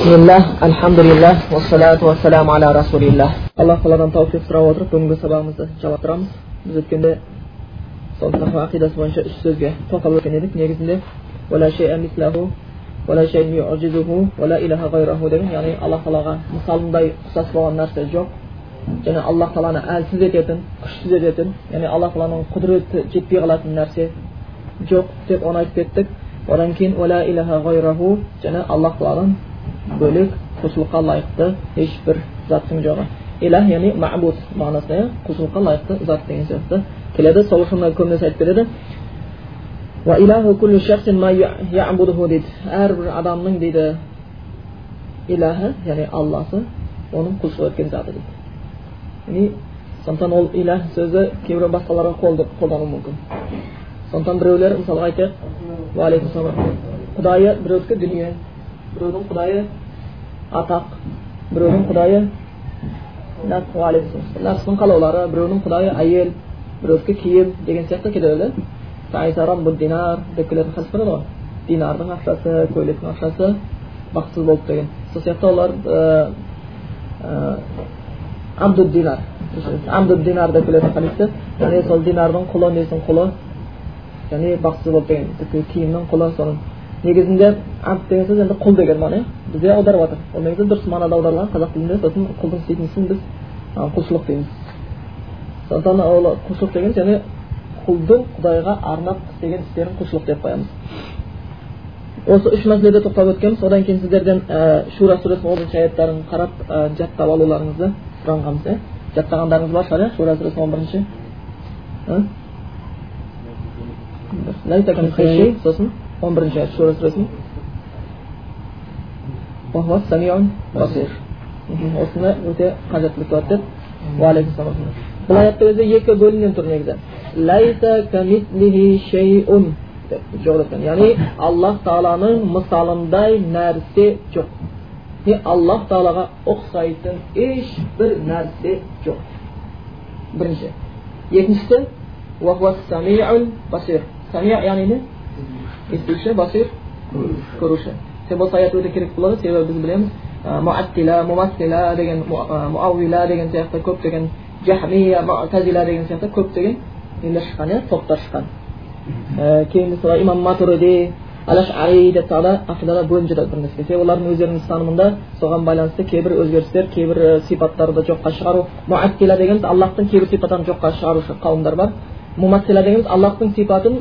бисмиллах альхамдулиллах уассалату вассаламу аля расулиллах алла тағаладан тауфиқ сұрап отырып бүгінгі сабағымызды жалғастырамыз біз өткенде сол тақуа ақидасы бойынша үш сөзге тоқталып өткен едік негізінде деген яғни алла тағалаға мысалындай ұқсас болған нәрсе жоқ және алла тағаланы әлсіз ететін күшсіз ететін яғни алла тағаланың құдіреті жетпей қалатын нәрсе жоқ деп оны айтып кеттік одан кейін және алла тағаладан бөлек құлшылыққа лайықты ешбір заттың жоғы иләх яғни мәбуд мағынасында иә құлшылыққа лайықты зат деген сияқты келеді. Сол үшін көбінесе айтып береді. Әрбір адамның дейді иләһі яғни алласы оның құлшылық еткен заты дейді. Яғни сондықтан ол иләх сөзі кейбір басқаларға қолдану мүмкін. Сондықтан біреулер мысалға айтайық құдайы біреудікі дүние. Біреудің құдайы атақ біреудің құдайы нәпсінің қалаулары біреудің құдайы әйел біреудікі киім деген сияқты келеді динар деп келетін хадис бар ғой динардың ақшасы көйлектің ақшасы бақытсыз болды деген сол сияқты олар абдуд динар динар деп келетін хадисте яғни сол динардың құлы несінің құлы яғни бақытсыз болды деген киімнің құлы соның негізінде абд деген сөз енді құл деген мағына иә бізде аударып жатыр ол негізі дұрыс мағынада аударылған қазақ тілінде сосын құлдың істейтін ісін біз құлшылық дейміз сондықтан ол құлшылық деген және құлдың құдайға арнап істеген істерін құлшылық деп қоямыз осы үш мәселеде тоқталып өткенбіз одан кейін сіздерден шура сүресінің он бірінші аяттарын қарап жаттап алуларыңызды сұранғанбыз иә жаттағандарыңыз бар шығар иә шура сүресінің он бірінші сосын он бірінші аят шура сүресінің осыны өте қажеттілік туады деп бұл аяттың өзі екі бөлімнен тұр негізі яғни аллах тағаланың мысалындай нәрсе жоқ не аллах тағалаға ұқсайтын ешбір нәрсе жоқ бірінші. Екіншісі яғни не? Естуші басир көруші осы аят өте керек болады себебі біз білеміз муаттила мумассила деген муауила деген сияқты көптеген жахмия мутазила деген сияқты көптеген нелер шыққан иә топтар шыққан кейін мысалы имам матуриди бөлініп жатады бір нәрсеге себебі олардың өздерінің ұстанымында соған байланысты кейбір өзгерістер кейбір сипаттарды жоққа шығару муаттила дегеніміз аллахтың кейбір сипаттарын жоққа шығарушы қауымдар бар мумассила дегеніміз аллахтың сипатын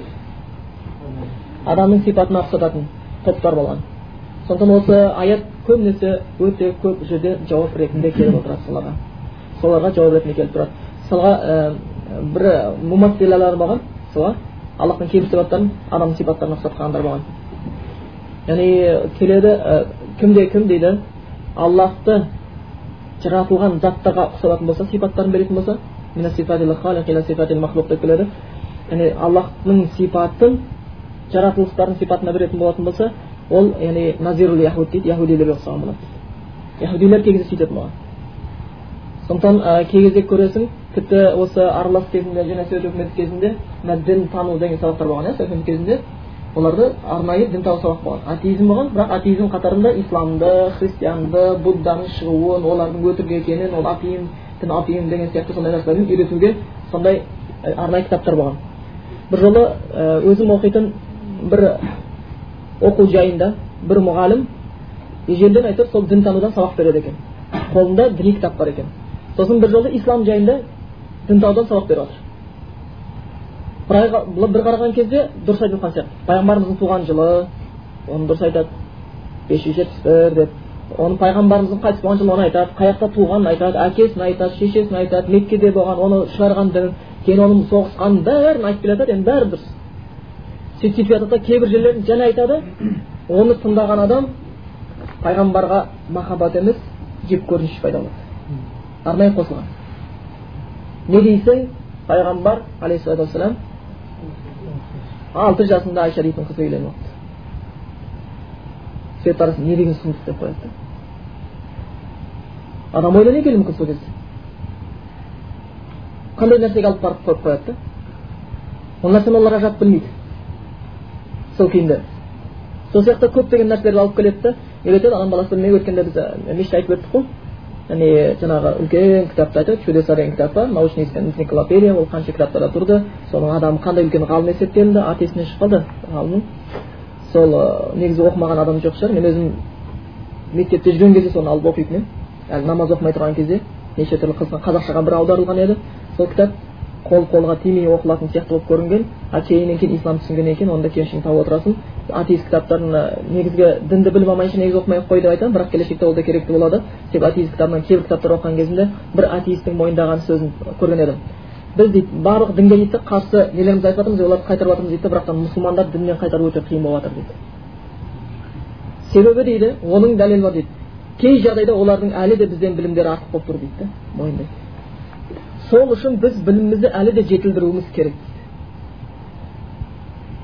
адамның сипатына ұқсататын топтар болған. Сондықтан осы аят көбінесе өте көп жерде жауап ретінде келіп отырады соларға. Соларға жауап ретінде келіп тұрады. Мысалға ә, бір мумассилалар болған солар аллахтың кейбір сипаттарын адамның сипаттарына ұқсатқандар болған. Яғни келеді ә, кімде кім дейді? Аллахты жаратылған заттарға ұқсататын болса сипаттарын беретін болса яғни аллахтың сипатын жаратылыстардың сипатына беретін болатын болса ол яғни назирул яхуд дейді яхудилерге ұқсаған болады яхудилер кей кезде сөйтетін болған сондықтан кей кезде көресің тіпті осы аралас кезінде және совет үкіметі кезінде мына дін тану деген сабақтар болған иә совет кезінде оларды арнайы дін тану сабақ болған атеизм болған бірақ атеизм қатарында исламды христианды будданың шығуын олардың өтірік екенін ол апиын дін апиын деген сияқты сондай нәрселермен үйретуге сондай арнайы кітаптар болған бір жолы өзім оқитын бір оқу жайында бір мұғалім ежелден әйтеуір сол дінтанудан сабақ береді екен қолында діни кітап бар екен сосын бір жолы ислам жайында дінтанудан сабақ беріп жатыр бір қараған кезде дұрыс айтып жатқан сияқты пайғамбарымыздың туған жылы оны дұрыс айтады бес жүз жетпіс бір деп оны пайғамбарымыздың қайтыс болған жылы оны айтады қай жақта туғанын айтады әкесін айтады шешесін айтады меккеде болған оны шығарған дін кейін оның соғысқанын бәрін айтып келе жатады енді бәрі дұрыс сөйтіп сөйтіп жатады да кейбір жерлерін және айтады. Оны тыңдаған адам пайғамбарға махаббат емес жек көрініш пайда болады. Арнайы қосылған. Не дейсің? Пайғамбар алейхисалату вассалам алты жасында айша дейтін қызға үйленіп алыпты. Сөйтіп не деген сұмдық деп қояды да. Адам ойлана келуі мүмкін сол кезде қандай нәрсеге алып барып қойып қояды да? Ол нәрсені олар ажыратып білмейді. Сол күйінде сол сияқты көптеген нәрселерді алып келеді да үйретеді адам баласы білмей өткенде біз мешітте айтып өттік қой яғни жаңағы үлкен кітапты айтады чудеса деген кітап бар научный энциклопедия ол қанша кітаптарда тұрды соның адамы қандай үлкен ғалым есептелінді аты есімнен шығып қалды ғалымның сол негізі оқымаған адам жоқ шығар мен өзім мектепте жүрген кезде соны алып оқитын едім әлі намаз оқымай тұрған кезде неше түрлі қазақшаға бір аударылған еді сол кітап қол қолға тимей оқылатын сияқты болып көрінген. А кейіннен кейін ислам түсінгеннен кейін онда кемшілігін тауып отырасың. Атеист кітаптарын негізгі дінді біліп алмайынша негізі оқымай ақ қой деп айтамын. Бірақ келешекте ол да керекті болады себебі атеист кітабынан кейбір кітаптар оқыған кезінде бір атеисттің мойындаған сөзін көрген едім. Біз дейді барлық дінге дейді қарсы нелерімізді айтып жатырмыз оларды қайтарып жатырмыз дейді бірақ та мұсылмандар діннен қайтару өте қиын болып жатыр дейді. Себебі дейді оның дәлелі бар дейді. Кей жағдайда олардың әлі де бізден білімдері артық болып тұр дейді да мойындайды. Сол үшін біз білімімізді әлі де жетілдіруіміз керек.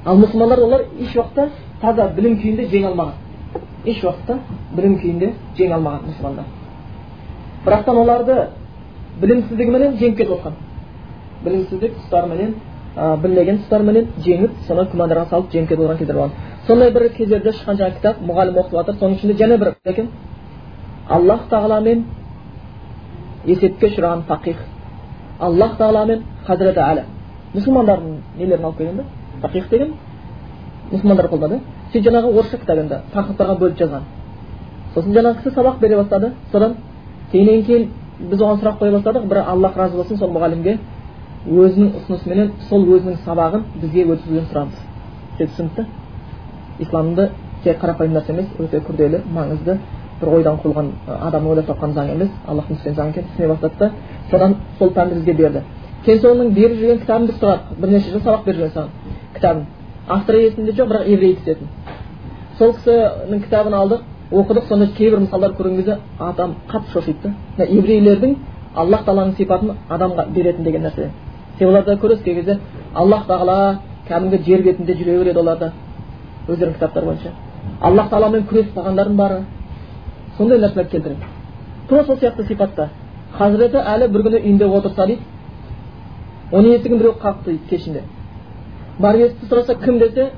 Ал мұсылмандар олар еш уақытта таза білім күйінде жеңе алмаған. Еш уақытта білім күйінде жеңе алмаған мұсылмандар. Бірақтан оларды білімсіздігіменен жеңіп кетіп отқан. Білімсіздік тұстарыменен ә, білмеген тұстарыменен жеңіп соны күмәндарға салып жеңіп кетіп отырған кездер болған. Сондай бір кездерде шыққан жаңағы кітап мұғалім оқытып жатыр соның ішінде және бір. Екен аллах тағаламен есепке ұшыраған фақих аллах тағала мен хазіреті әлі мұсылмандардың нелерін алып келген да фақих деген мұсылмандар қолдады сөйтіп жаңағы орысша кітап енді тақырыптарға бөліп жазған сосын жаңағы кісі сабақ бере бастады содан кейіннен кейін біз оған сұрақ қоя бастадық бір аллах разы болсын сол мұғалімге өзінің ұсынысыменен сол өзінің сабағын бізге өткізуден сұрамыз деп түсінді исламды тек қарапайым нәрсе емес өте күрделі маңызды бір ойдан құрылған адамның ойлап тапқан заң емес аллахтың түскен заң екенін түсіне бастады да содан сол пәнді бізге берді кейін соның беріп жүрген кітабын біз сұрадық бірнеше жыл сабақ беріп жүрген саған кітабын авторы есімде жоқ бірақ еврей еді сол кісінің кітабын алдық оқыдық сонда кейбір мысалдар көрген кезде адам қатты шошиды да еврейлердің аллах тағаланың сипатын адамға беретін деген нәрсе себебі оларда көресіз кей кезде аллах тағала кәдімгі жер бетінде жүре береді оларда өздерінің кітаптары бойынша аллах тағаламен күресіп қалғандардың бары сондай нәрселерді келтіреді тура сол сияқты сипатта хазіреті әлі бір күні үйінде отырса дейді оның есігін біреу қақты дейді кешінде барып есікті сұраса кім десе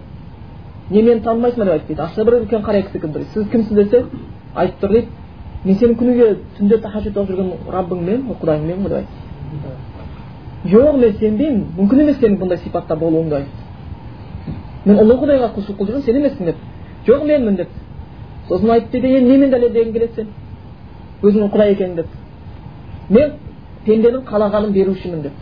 не мені танымайсың ба деп айтты дейді ашса бір үлкен қара кісі кім тұр сіз кімсіз десе айтып тұр дейді мен сені күніге түнде тахаджуд оқып жүрген раббыңмен құдайыңмен ғой деп айтты жоқ мен сенбеймін мүмкін емес сенің бұндай сипатта болуың деп мен ұлы құдайға құлшылық қылып жүрмін сен емессің деп жоқ менмін деп сосын айтты дейді енді немен дәлелдегің келеді сен? Өзіңнің құдай екенін деп. Мен пенденің қалағанын берушімін деп.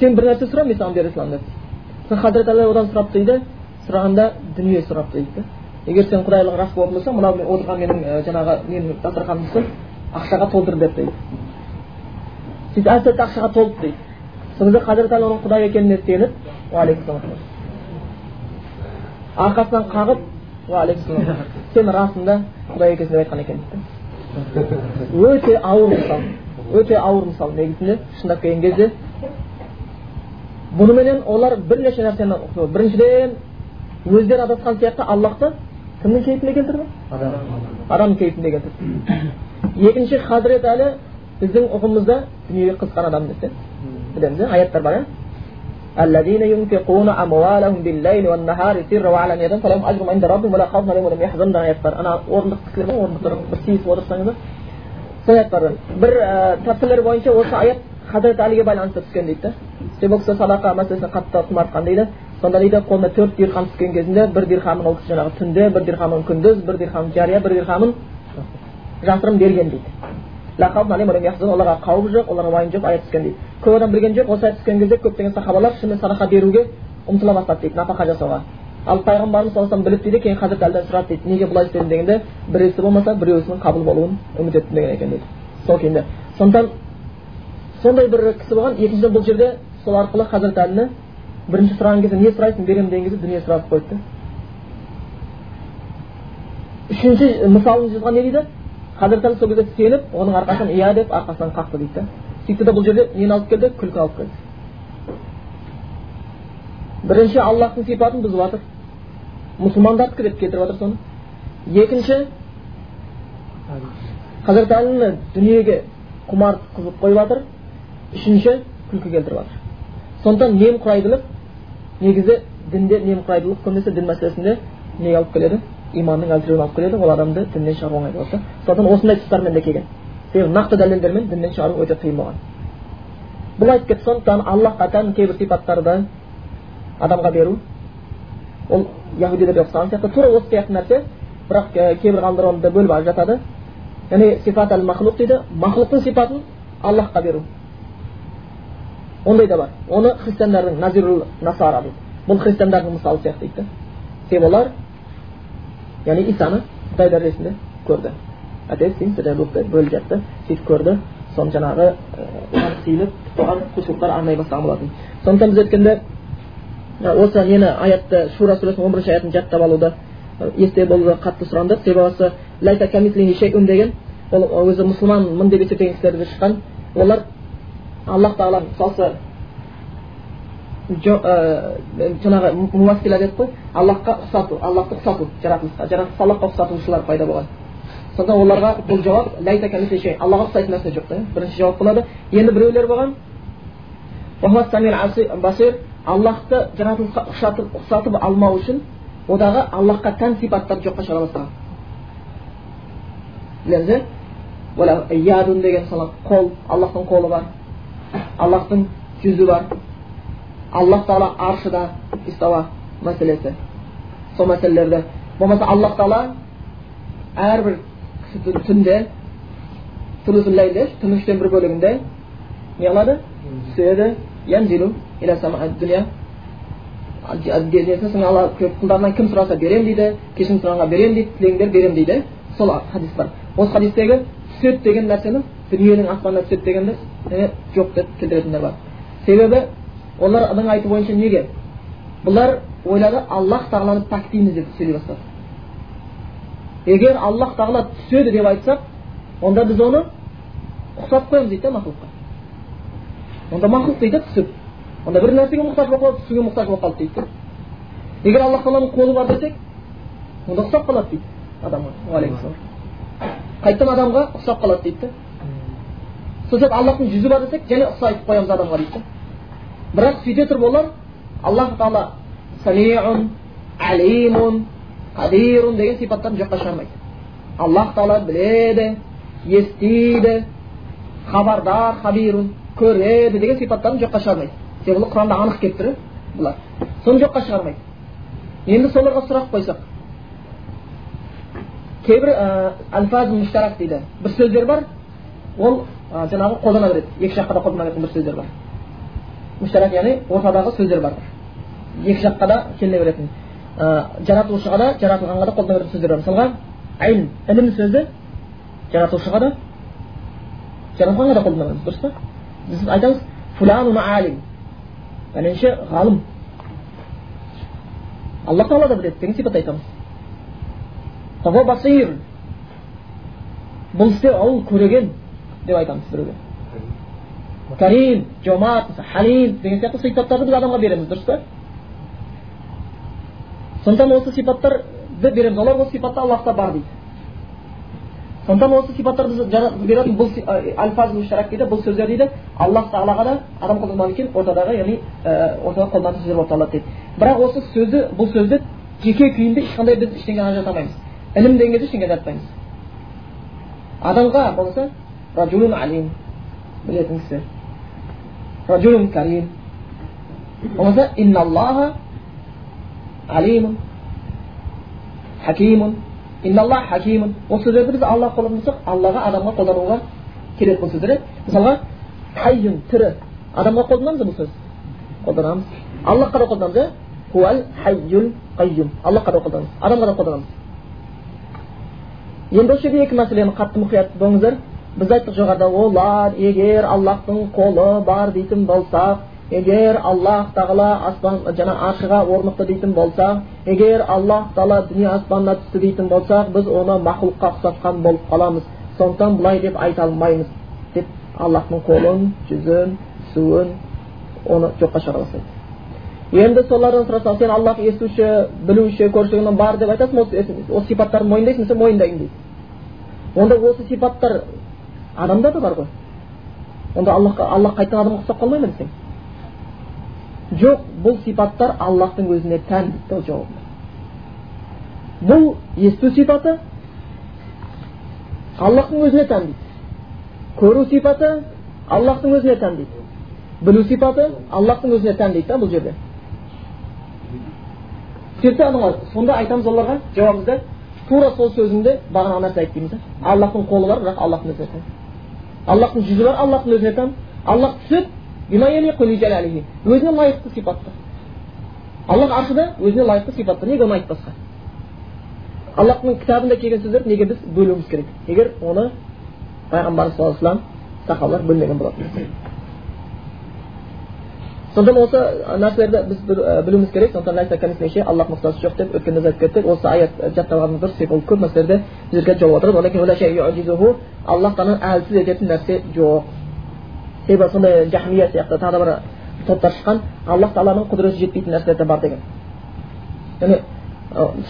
Сен бір нәрсе сұра мен саған бере саламын деп хазірет әлі одан сұрапты дейді сұрағанда дүние сұрапты дейді егер сен құдайлығың рас болатын болса мынау мен отырған менің жаңағы менің дастарханымды ақшаға толтыр деп дейді сөйтіп әп сәтте ақшаға толды дейді сол кезде хазірет әлі оның құдай екеніне сеніп арқасынан қағып сен расында құдай екенсің деп айтқан екен дейді. Өте ауыр мысал өте ауыр мысал негізінде шындап келген кезде бұныменен олар бірнеше нәрсені біріншіден өздері адасқан сияқты аллахты кімнің кейпіне келтірді? Адамның кейпіне келтірді. Екінші хазірет әлі біздің ұғымымызда дүниеге қызыққан адам десе білеміз иә аяттар бар иә الذين ينفقون أموالهم بالليل والنهار سرا وعلانية فلهم أجر عند ربهم ولا خوف عليهم ولا يحزنون деген аят бар ана орындық кісілер бар орындықтар бір тиісіп отырсаңыздар сол аят бар бір тәпсірлер бойынша осы аят хазірет әлиге байланысты түскен дейді да себебі ол кісі садақа мәселесін қатты құмартқан дейді сонда дейді қолына төрт дирхам түскен кезінде бір дирхамын ол кісі жаңағы түнде бір дирхамын күндіз бір дирхамын жария бір дирхамын жасырын берген дейді оларға қауіп жоқ оларға уайым жоқ аят түскен дейді көп адам білген жоқ осы аят түскен кезде көптеген сахабалар шынымен садақа беруге ұмтыла бастады дейді напақа жасауға ал пайғамбарымыз саллаллаху алейhi біліп дейді кейін хазірет әлден сұрады дейді неге бұлай істедің дегенде біреусі болмаса біреуісінің қабыл болуын үміт еттім деген екен дейді сол күйінде сондықтан сондай бір кісі болған екіншіден бұл жерде сол арқылы хазірет әліні бірінші сұраған кезде не сұрайсың беремін деген кезде дүние сұратып қойды үшінші мысалын жазған не дейді хазірет сол кезде сеніп оның арқасынан иә деп арқасынан қақты дейді да сөйтті да бұл жерде нені алып келді күлкі алып келді бірінші аллахтың сипатын бұзып жатыр мұсылмандардікі деп келтіріп жатыр соны екінші хазірет дүниеге құмар қызып қойып жатыр үшінші күлкі келтіріп жатыр сондықтан немқұрайдылық негізі дінде немқұрайдылық көбінесе дін мәселесінде неге алып келеді иманның әлсіреуіне алып келеді ол адамды діннен шығару оңай болады сондықтан осындай тұстармен де келген себебі нақты дәлелдермен діннен шығару өте қиын болған бұл айтып кетті сондықтан аллахқа тән кейбір сипаттарды адамға беру ол яхудилерге ұқсаған сияқты тура осы сияқты нәрсе бірақ кейбір ғалымдар оны бөліп алып жатады яғни сифат әл махлуқ дейді махлуқтың сипатын аллахқа беру ондай да бар оны христиандардың назирул насара дейді бұл христиандардың мысалы сияқты дейді себебі олар яғни исаны құдай дәрежесінде көрді әтес бөліп жатты сөйтіп көрді соны жаңағы оған сиынып оған құлшылықтар арнай бастаған болатын сондықтан біз өткенде осы нені аятты шура сүресінің он бірінші аятын жаттап алуды есте болуды қатты сұранды себебі деген ол өзі мұсылманмын деп есептеген кісілер шыққан олар аллах тағала мысалы жаңағы муассила дедік қой. Аллахқа ұқсату аллахты ұқсату жаратылысқа аллахқа ұқсатушылар пайда болған. Сонда оларға бұл жауап аллаға ұқсайтын нәрсе жоқ та. Бірінші жауап болады енді біреулер болған аллахты жаратылысқа ұқсатып, ұқсатып алмау үшін одағы аллахқа тән сипаттарды жоққа шығара бастаған деген мысалы қол аллахтың қолы бар. Аллахтың жүзі бар. Аллах тағала аршыда истауа мәселесі сол мәселелерді болмаса аллах тағала әрбір түнде түннің үштен бір бөлігінде не қылады түседі құлдарынан кім сұраса беремін дейді кешірім сұрағанға беремін дейді тілеңдер беремін дейді сол хадис бар осы хадистегі түседі деген нәрсені дүниенің аспанына түседі дегенді жоқ деп келтіретіндер бар себебі олардың айту бойынша неге бұлар ойлады аллах тағаланы пәктейміз деп сөйлей бастады егер аллах тағала түседі деп айтсақ онда біз оны ұқсатып қоямыз дейді да мақұлыққа онда мақұлық дейді түсіп онда бір нәрсеге мұқтаж болып қалады түсуге мұқтаж болып қалды дейді егер аллах тағаланың қолы бар десек онда ұқсап қалады дейді адамға қайтадан адамға ұқсап қалады дейді да сол сияқты аллахтың жүзі бар десек және ұқсайтып қоямыз адамға дейді да бірақ сөйте тұрып олар аллах тағала самиун әлимун қадирун деген сипаттарын жоққа шығармайды аллах тағала біледі естиді хабардар хабирун көреді деген сипаттарын жоққа шығармайды себебі бұл құранда анық келіп тұр бұлар соны жоққа шығармайды енді соларға сұрақ қойсақ кейбір дейді бір сөздер бар ол жаңағы қолдана береді екі жаққа да қолдана беретін бір сөздер бар муштарак яғни ортадағы сөздер бар екі жаққа да келе беретін жаратушыға да жаратылғанға да қолдана беретін сөздер бар мысалға айлм ілім сөзі жаратушыға да жаратылғанға да қолдана береміз дұрыс па біз айтамыз фуланун алим пәленше ғалым алла тағала да біледі деген сипат айтамыз бұл істе ол көреген деп айтамыз біреуге карим жомарт халим деген сияқты сипаттарды біз адамға береміз дұрыс па сондықтан осы сипаттарды береміз олар осы сипатта аллахта бар дейді сондықтан осы сипаттарды беретін бұл дейді бұл сөздер дейді аллах тағалаға да адам қолданған кейін ортадағы яғни ортада қолданатын сөздер болып табылады дейді бірақ осы сөзді бұл сөзді жеке күйінде ешқандай біз ештеңе ажырата алмаймыз ілім деген кезде ештеңе жатпаймыз адамға болмаса ражулун алим білетін кісі ражулун карим болмаса инналлаха алимун хакимун инналлах хакимун осы сөздерді біз алла қолдансақ аллаға адамға қолдануға керек бұл сөздер мысалға тірі адамға қолданамыз бұл сөз қолданамыз аллахқа да қолданамыз иә қайюм аллахқа да адамға да қолданамыз енді осы жерде екі мәселені қатты мұқият болыңыздар біз айттық жоғарыда олар егер аллахтың қолы бар дейтін болсақ егер аллах тағала аспан жаңа аршыға орнықты дейтін болсақ егер аллах тағала дүние аспанына түсті дейтін болсақ біз оны мақұлыққа ұқсатқан болып қаламыз сондықтан былай деп айта алмаймыз деп аллахтың қолын жүзін түсуін оны жоққа шығара бастайды енді солардан сұрасақ сен аллах естуші білуші көруші бар деп айтасың осы, осы сипаттарды мойындайсың сен мойындаймын дейді онда осы сипаттар адамда да бар ғой онда аллахқа аллах қайтадан адамға ұқсап қалмай ма десең жоқ бұл сипаттар аллахтың өзіне тән дейді жауабында бұл есту сипаты аллахтың өзіне тән дейді көру сипаты аллахтың өзіне тән дейді білу сипаты аллахтың өзіне тән дейді да бұл жерде сөйтсе сонда айтамыз оларға жауабымызда тура сол сөзінде бағана нәрсе айтты дейміз аллахтың қолы бар бірақ аллахтың өзіне тән аллахтың жүзі бар аллахтың өзіне тән аллах түседі өзіне лайықты сипатта аллах аршыда өзіне лайықты сипатта неге оны айтпасқа аллахтың кітабында келген сөздерді неге біз бөлуіміз керек егер оны пайғамбарымыз саллаллаху алейhi сахабалар бөлмеген болатын сондықтан осы нәрселерді біз білуіміз керек. Сондықтан ләйса кәмісінше аллах мұқтажы жоқ деп өткенде біз айтып кеттік осы аят жаттап алғанымыз дұрыс себебі ол көп нәрселерде біздерге жолып отырады аллахтан әлсіз ететін нәрсе жоқ. Себебі сондай жахмия сияқты тағы да бір топтар шыққан аллах тағаланың құдіреті жетпейтін нәрселер де бар деген. Яғни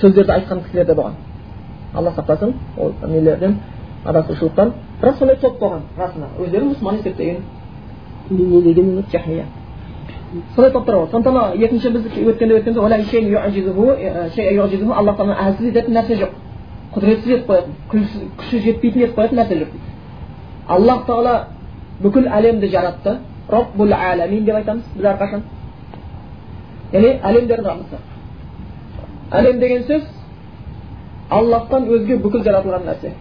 сөздерді айтқан кісілер де болған. Алла сақтасын ол нелерден адасушылықтан. Бірақ сондай топ болған расында. Өздерін мұсылман есептеген не деген жахмия сондай топтар болады сондықтан екінші біз өткенде өткенде аллах тағала әлсіз ететін нәрсе жоқ құдіретсіз етіп қоятын күші жетпейтін етіп қоятын нәрсе жоқ аллах тағала бүкіл әлемді жаратты роббул әләмин деп айтамыз біз әрқашан яғни әлемдердің раббысы әлем деген сөз аллахтан өзге бүкіл жаратылған нәрсе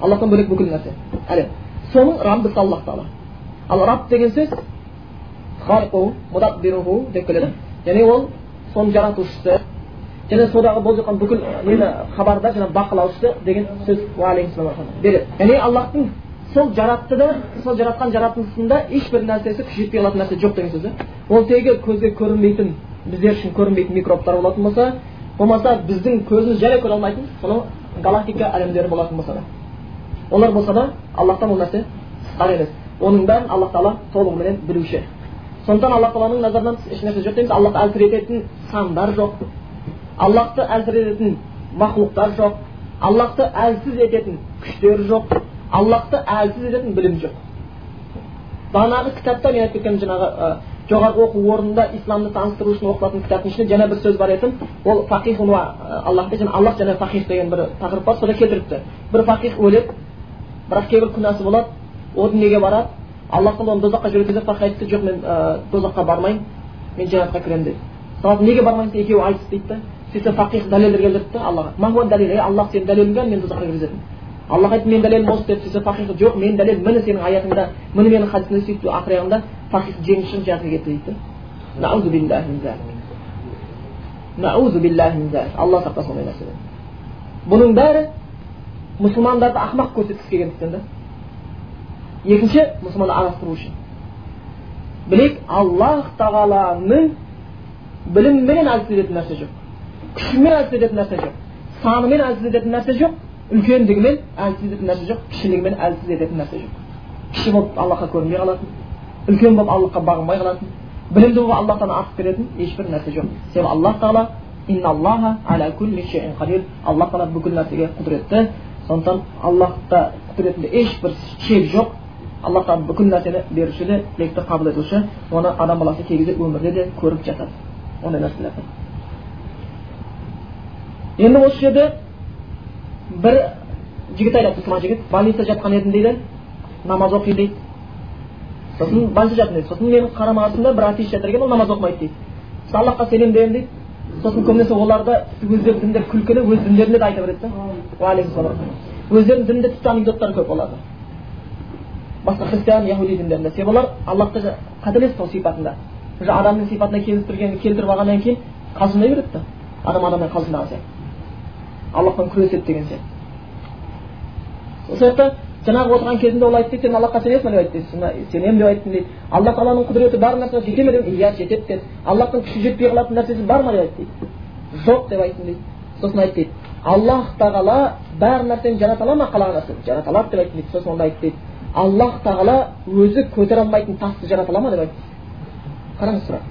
аллахтан бөлек бүкіл нәрсе әлем соның раббысы аллах тағала ал раб деген сөз деп келеді яғни ол соның жаратушысы және содағы болып жатқан бүкіл нені хабарда жаңағы бақылаушысы деген сөз береді яғни аллахтың сол жаратты да сол жаратқан жаратылысында ешбір нәрсесі күш жетпей қалатын нәрсе жоқ деген сөз ол тегі көзге көрінбейтін біздер үшін көрінбейтін микробтар болатын болса болмаса біздің көзіміз жария көре алмайтын сонау галактика әлемдері болатын болса да олар болса да аллахтан ол нәрсе тысқары емес оның бәрін аллах тағала толығыменен білуші сондықтан алла тағаланың назарынан тыс ешнәрсе жоқ дейміз аллахты әлсірететін сандар жоқ аллахты әлсірететін мақлуқтар жоқ аллахты әлсіз ететін күштер жоқ аллахты әлсіз ететін білім жоқ бағанағы кітапта мен айтып кеткен жаңағы жоғарғы оқу орнында исламды таныстыру үшін оқытатын кітаптың ішінде жаңа бір сөз бар еді ол фақих аллах аллах және фақих деген бір тақырып бар сода келтіріпті бір фақих өледі бірақ кейбір күнәсі болады о дүниеге барады аллах оны дозаққа жіберген кезде фақих айтты жоқ мен дозаққа бармаймын мен жәннатқа кіремін дейді соны неге бармайсың екеуі айтысты дейді да сөйтсе фақих дәлелдер келтірді да аллаға дәлел аллах сенің дәлелің бәрін мен дозаққа кіргізетін аллах айтты менің дәлелім осы деп сөйтсе фақих жоқ менің дәлелім міне сенің аятыңда міне менің хадисімде сөйтіп ақыр аяғында фақих жеңіп шығып жәннатқа кетті дейді алла сақтасын ондай нәрседен бұның бәрі мұсылмандарды ақымақ көрсеткісі келгендіктен да екінші мұсылманды адастыру үшін. Білейік аллах тағаланың білімімен әлсіз ететін нәрсе жоқ. Күшімен әлсіз ететін нәрсе жоқ. Санымен әлсіз ететін нәрсе жоқ. Үлкендігімен әлсіз ететін нәрсе жоқ. Кішілігімен әлсіз ететін нәрсе жоқ. Кіші болып аллахқа көрінбей қалатын үлкен болып аллахқа бағынбай қалатын білімді болып аллахтан артып кететін ешбір нәрсе жоқ. Себебі аллах тағала аллах тағала бүкіл нәрсеге құдіретті. Сондықтан аллахта құдіретінде ешбір шек жоқ. Алла тағала бүкіл нәрсені беруші де тілекті қабыл етуші оны адам баласы кей кезде өмірде де көріп жатады ондай нәрселерді енді осы жерде бір жігіт айтады мұсылман жігіт больницада жатқан едім дейді намаз оқиын дейді сосын больницада жаттым дейді сосын менің қарама қасымда бір атеист жатыр екен ол намаз оқымайды дейді сосын аллахқа сенемін деймін дейді сосын көбінесе оларды өздерінің діндері күлкілі өз діндерінде де айта береді да өздерінің дінінде тіпті анекдоттар көп олардың басқа христиан яхуди діндерінде себебі олар аллахты қателесті сол сипатында. Уже адамның сипатына келтірген келтіріп алғаннан кейін қалжыңдай береді да. Адам адаммен қалжыңдаған сияқты. Аллахпен күреседі деген сияқты. Сол себепті жаңағы отырған кезінде ол айтты дейді сен аллахқа сенесің ба деп айтты. Сенемін деп айттым дейді. Алла тағаланың құдіреті бар нәрсеге жете ме дедім. Иә жетеді деді. Аллахтың күші жетпей қалатын нәрсесі бар ма деп айтты дейді. Жоқ деп айттым дейді. Сосын айтты дейді. Аллах тағала бар нәрсені жарата ала ма қалаған нәрсені? Жарата алады деп айтты дейді. Сосын онда айтты дейді. Аллах тағала өзі көтере алмайтын тасты жарата ала ма деп айтты. Қараңыз сұрақ.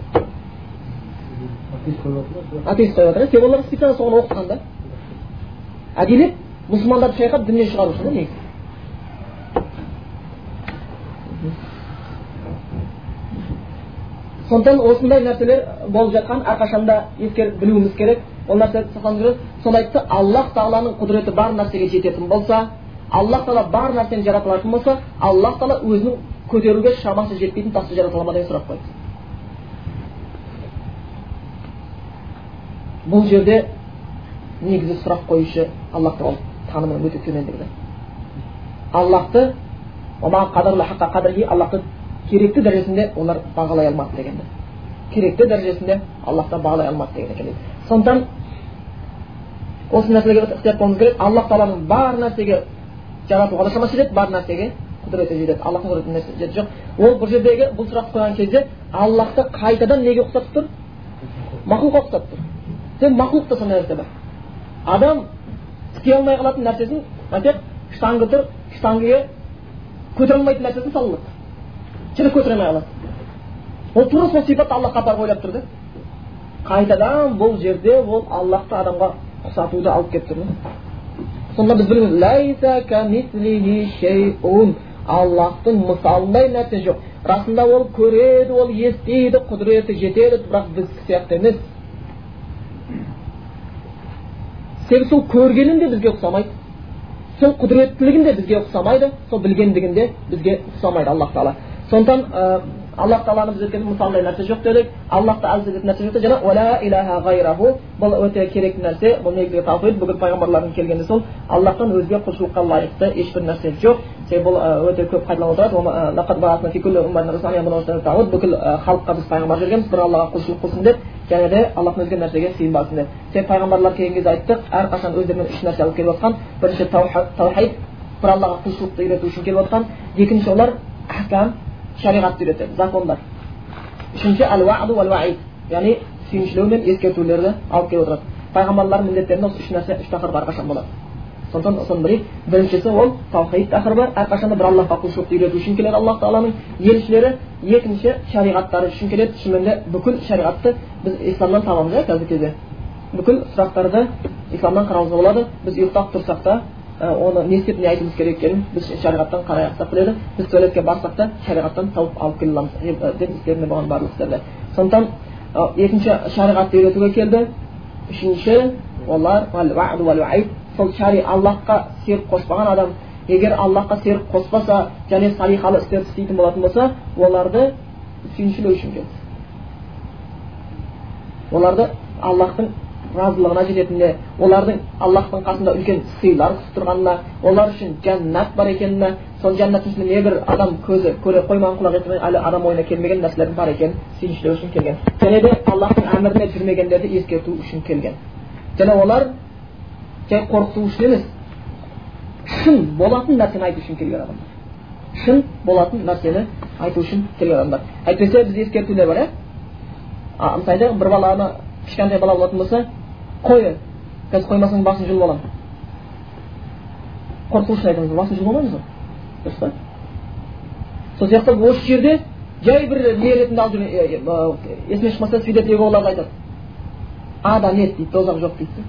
Атеист қойып жатыр себебі олар специально соны оқыған да. Әдейілеп мұсылмандарды шайқап діннен шығару үшін да негізі. Сондықтан осындай нәрселер болып жатқан әрқашанда ескеріп білуіміз керек. Ол нәрсе сонда айтты аллах тағаланың құдіреті бар нәрсеге жететін болса аллах тағала бар нәрсені жарата алатын болса аллах тағала өзінің көтеруге шамасы жетпейтін тасты жарата ала ма деген сұрақ қойды бұл жерде негізі сұрақ қоюшы аллах тағала танымының өте төмендігі аллахты аллахты керекті дәрежесінде олар бағалай алмады дегенді керекті дәрежесінде аллахты бағалай алмады деген екен сондықтан осы нәрселерге ықтият болуымыз керек аллах тағаланың бар нәрсеге жаратуға да шамасы жетеді бар нәрсеге құдіреті жетеді аллахтың құдіретіне жетеді жоқ ол бұл жердегі бұл сұрақты қойған кезде аллахты қайтадан неге ұқсатып тұр мақұлыққа ұқсатып тұр сен мақұлықта сондай нәрсе бар адам істей алмай қалатын нәрсесін айтайық штанга тұр штангіге көтере алмайтын нәрсесін салынады және көтере алмай қалады ол тура сол сипатты аллахқа апарып ойлап тұр да қайтадан бұл жерде ол аллахты адамға ұқсатуды алып келіп тұр сонда біз білеміз аллахтың мысалындай нәрсе жоқ расында ол көреді ол естиді құдіреті жетеді бірақ біз сияқты емес себебі сол көргенін де бізге ұқсамайды сол құдіреттілігін де бізге ұқсамайды сол білгендігін де бізге ұқсамайды аллах тағала сондықтан аллах тағаланы біз өткенде мысалдай нәрсе жоқ дедік. Аллахты әзіз ететін нәрсе жоқ және уәлә иляха ғайраху бұл өте керекті нәрсе бұл негізгі таухид бүкіл пайғамбарлардың келгені сол аллахтан өзге құлшылыққа лайықты ешбір нәрсе жоқ. Себебі бұл өте көп қайталанып отырады. Бүкіл халыққа біз пайғамбар жібергенбіз бір аллаға құлшылық қылсын деп және де аллахтан өзге нәрсеге сыйынбасын деп. Себебі пайғамбарлар келген кезде айттық әрқашан өздерімен үш нәрсе алып келіп жатқан бірінші таухид бір аллаға құлшылықты үйрету үшін келіп жатқан екінші олар шариғатты үйретеді закондар үшінші әл уаду уәл уаид яғни сүйіншілеу мен ескертулерді алып келіп отырады пайғамбарлардың міндеттерінде осы үш нәрсе үш тақырып әрқашан болады сондықтан соның бірі біріншісі ол таухид тақырыбы әрқашанда бір аллахқа құлшылықты үйрету үшін келеді аллах тағаланың елшілері екінші шариғаттары үшін келеді шынымен де бүкіл шариғатты біз исламнан табамыз иә қазіргі кезде бүкіл сұрақтарды исламнан қарауымызға болады біз ұйықтап тұрсақ та оны не істеп не айтуымыз керек екенін біз шариғаттан қарай ақсақ біледі. Біз туалетке барсақ та шариғаттан тауып алып келе аламыз деп істерінде болған барлық істерді. Сондықтан екінші шариғатты үйретуге келді. Үшінші олар сол шари аллахқа серік қоспаған адам егер аллахқа серік қоспаса және салихалы істерді істейтін болатын болса оларды сүйіншілеу үшін келді. Оларды аллахтың разылығына жететініне олардың аллахтың қасында үлкен сыйлар күтіп тұрғанына олар үшін жәннат бар екеніне сол жәннаттың ішінде небір адам көзі көре қоймаған құлақ естімеген әлі адам ойына келмеген нәрселердің бар екенін сүйіншілеу үшін келген. Және де аллахтың әміріне жүрмегендерді ескерту үшін келген. Және олар жай қорқыту үшін емес шын болатын нәрсені айту үшін келген адамдар. Шын болатын нәрсені айту үшін келген адамдар. Әйтпесе бізде ескертулер бар иә мысалы бір баланы кішкентай бала болатын болса қой қазір қоймасаң басын жұлып аламын қорқу үшін айтамыз басын жұлып алмаймыз ғой дұрыс па сол сияқты осы жерде жай бір не ретінде алып жүр есіме шықмаса свидетель иеговаларды айтады а да нет дейді тозақ жоқ дейді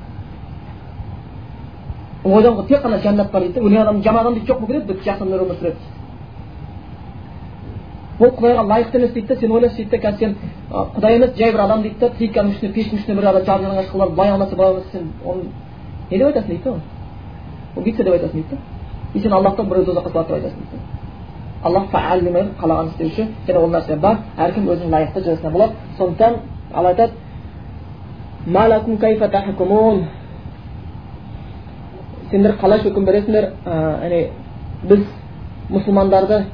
ойдан ғой тек қана жәннат бар дейді өлген адам жаман адам дейді жоқ болып кетеді жақсы өмір сүреді ол құдайға лайықты емес дейді да сен ойлашы дейді да қазір сен құдай емес жай бір адам дейді да плитканың үстіне пештің үстіне бір адам жарып жанған шыққылар былай алмаса былай алмаса сен оны не деп айтасың дейді да оны убийца деп айтасың дейді. Да и сен аллахтан біреуді тозаққа салады деп айтасың дейді. Аллах фаал демей қалағанын істеуші және ол нәрсе бар әркім өзінің лайықты жазасына болады. Сондықтан алла айтады сендер қалай үкім бересіңдер? Яғни біз мұсылмандарды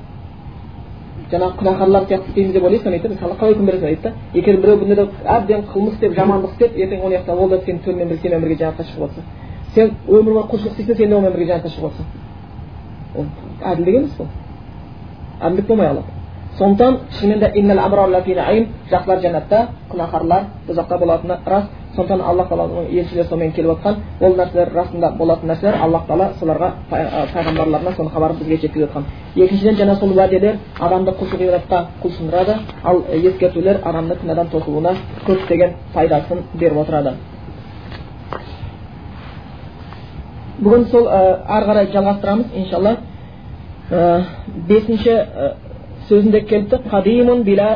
жаңағы күнәһарлар сияқты істейміз деп ойлайсың дейді мысалы қалай үкім бересің дейді да егер біреу дүниеде әбден қылмыс істеп жамандық істеп ертең оны жақта ол да сені төлмен бірге сенімен бірге жәннатқа шығып жатса сен өмір бойы құлшылық істейсің сен де онымен бірге жәннатқа шығып жатсың ол әділдік емес бұл әділдік болмай қалады сондықтан шынымен де жақсылар жәннатта күнәһарлар тозақта болатыны рас сондықтан аллах тағаланың елшілері сонымен келіп жатқан ол нәрселер расында болатын нәрселер аллах тағала соларға пайғамбарларына соның хабарын бізге жеткізіп жатқан екіншіден жаңа сол уәделер адамды құлшылық ғибадатқа құлшындырады ал ескертулер адамды күнәдан тосылуына көптеген пайдасын беріп отырады бүгін сол әрі қарай жалғастырамыз иншалла бесінші сөзінде келіпті қадимун bila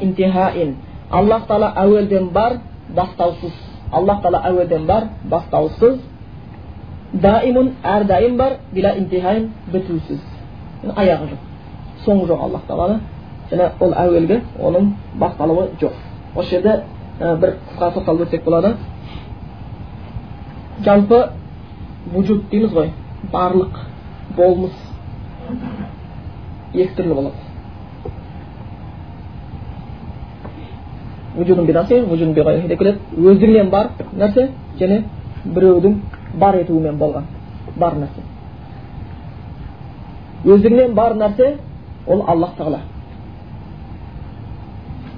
интихаин аллах тағала әуелден бар бастаусыз аллах тағала әуелден бар бастаусыз даимун әрдайым бар интихаин бітусіз аяғы жоқ соңы жоқ аллах тағала және ол әуелгі оның басталуы жоқ осы жерде бір қысқа тоқталып өтсек болады жалпы вujud дейміз ғой барлық болмыс екі түрлі болады деп келеді өздігінен бар нәрсе және біреудің бар етуімен болған бар нәрсе өздігінен бар нәрсе ол аллах тағала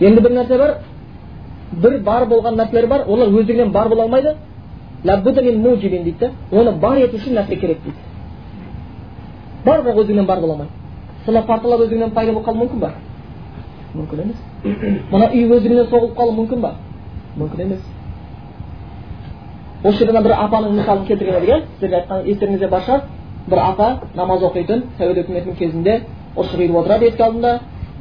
енді бір нәрсе бар бір бар болған нәрселер бар олар өздігінен бар бола алмайды дейді да оны бар ету үшін нәрсе керек дейді бар бірақ өздігінен бар бола алмайды сынап парталар өздігінен пайда болып қалуы мүмкін ба мүмкін емес мына үй өздігінен соғылып қалуы мүмкін ба мүмкін емес осы жерде бір апаның мысалын келтірген едік иә сіздерге айтқан естеріңізде бар шығар бір апа намаз оқитын совет үкіметінің кезінде ұршық үйіріп отырады есік алдында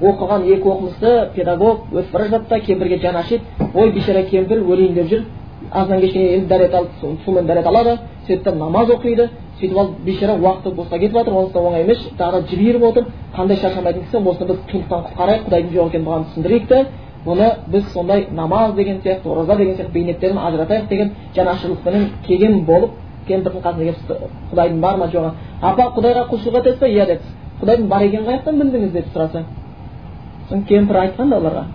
оқыған екі оқымысты педагог өтіп бара жатты кемпірге жаны ашиды ой бейшара кемпір өлейін деп жүр азаннан кешке енді дәрет алып сумен дәрет алады сөйтіп та намаз оқиды сөйтіп алып бейшара уақыты босқа кетіп жатыр онысы да оңай емес тағы жіберіп отыр қандай шаршамайтын кісі осыны біз қиындықтан құтқарайық құдайдың жоқ екенін бұған түсіндірейік те бұны біз сондай намаз деген сияқты ораза деген сияқты бейнеттерін ажыратайық деген жанашырлықпенен келген болып кемпірдің қасына келіп құдайдың бар ма жоғы апа құдайға құлшылық етесіз ба иә деді құдайдың бар екенін қаяқтан білдіңіз деп сұраса сосын кемпір айтқан да оларға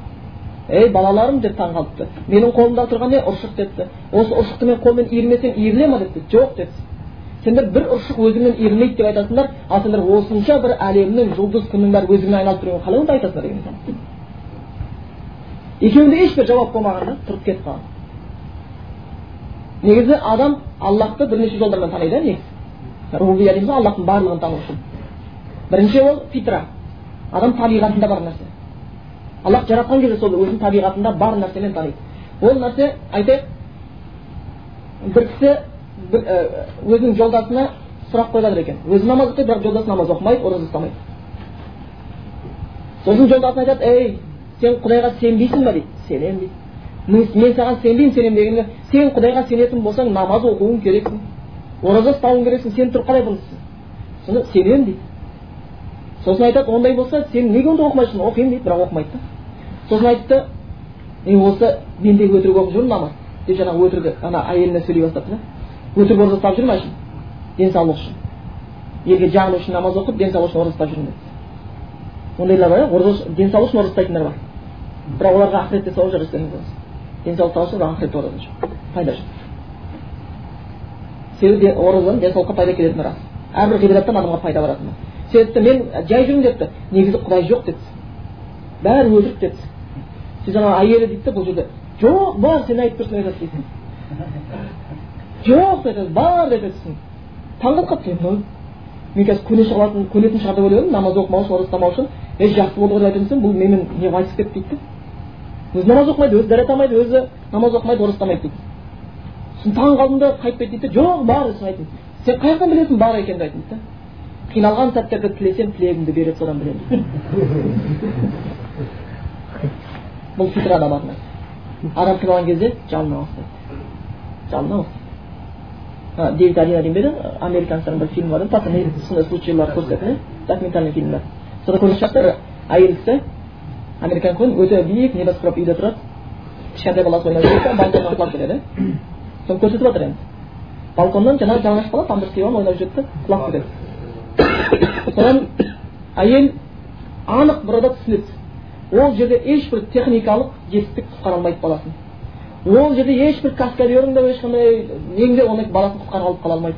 ей балаларым деп таң қалыпты менің қолымда тұрған не ұршық депті осы ұршықты мен қолмен иірмесем иіріле ма депті жоқ депті сендер бір ұршық өзіңнен иірілмейді деп айтасыңдар ал сендер осынша бір әлемнің жұлдыз күннің бәрі өзіңнен айналып жүргенін қалай онда айтасыңдар деген екеуінде ешбір жауап болмаған да тұрып кетіп қалған негізі адам аллахты бірнеше жолдармен таниды иә негізі рубия дейміз ғой аллахтың барлығын тану үшін бірінші ол фитра адам табиғатында бар нәрсе аллах жаратқан кезде сол өзінің табиғатында бар нәрсемен таниды ол нәрсе айтайық бір кісі өзінің жолдасына сұрақ жатыр екен өзі намаз оқиды бірақ жолдасы намаз оқымайды ораза ұстамайды сосын жолдасына айтады ей сен құдайға сенбейсің ба дейді сенемін дейді мен саған сенбеймін сенемін дегенде сен құдайға сенетін болсаң намаз оқуың керексің ораза ұстауың керексің сен тұрып қалай бұны соны сенемін дейді сосын айтады ондай болса сен неге онда оқымайсың оқимын дейді бірақ оқымайды да сосын айтты е осы мен де өтірік оқып жүрмін намаз деп жаңағы өтірік ана әйеліне сөйлей бастапты да. Өтірік ораза ұстап жүрмін әшейін денсаулық үшін. Елге жағыну үшін намаз оқып денсаулық үшін ораза ұстап жүрмін деді ондайлар бар иә ораза денсаулық үшін ораза ұстайтындар бар. Бірақ оларға ақыретте сауап жоқ естеріңізде денсаулық сауап бірақ ақыретте ораза жоқ. Пайда жоқ. Себебі оразадан денсаулыққа пайда келетіні рас. Әрбір ғибадаттан адамға пайда баратыны. Себепті мен жай жүрмін депті. Негізі құдай жоқ депті. Бәрі өтірік депті. Жаңағы әйелі дейді да бұл жерде жоқ бар сен айтып тұрсың айтады дейді жоқ деп айтады бар деп айтады таңқалып қалыпты мен қазір көне шығатын көнетін шығар деп ойлап едім намаз оқымау үшін ораза ұстамау үшін ей жақсы болды ғой деп айтатын бұл менімен не айтысып кетті дейді да өзі намаз оқымайды өзі дәрет алмайды өзі намаз оқымайды ораза ұстамайды дейді сосын таң қалдым да кетті дейді жоқ бар сосын айттым сен қай жақтан білесің бар екенін айтты дейді да қиналған сәттерде тілесем тілегімді береді содан білемін бұл бар нәрсе адам қиналған кезде жалына бастайды жалына бастайды дэвид алина деймін бе еді американецтердің бір фильмі бар еді пацаны сондай случайлар көрсететін документальный фильмдер сонда көрген шығарсыздар әйел кісі американ қой өте биік небоскреп үйде тұрады кішкентай баласы ойнап жүреді балконнан құлап кетеді соны көрсетіп жатыр енді балконнан жаңағы жалаңаш бала памперс киіп алып ойнап жүреді да құлап кетеді содан әйел анық burada түсінеді ол жерде ешбір техникалық жетістік құтқара алмайды баласын ол жерде ешбір каскадерің да ешқандай нең де оның баласын құтқарып алып қала алмайды.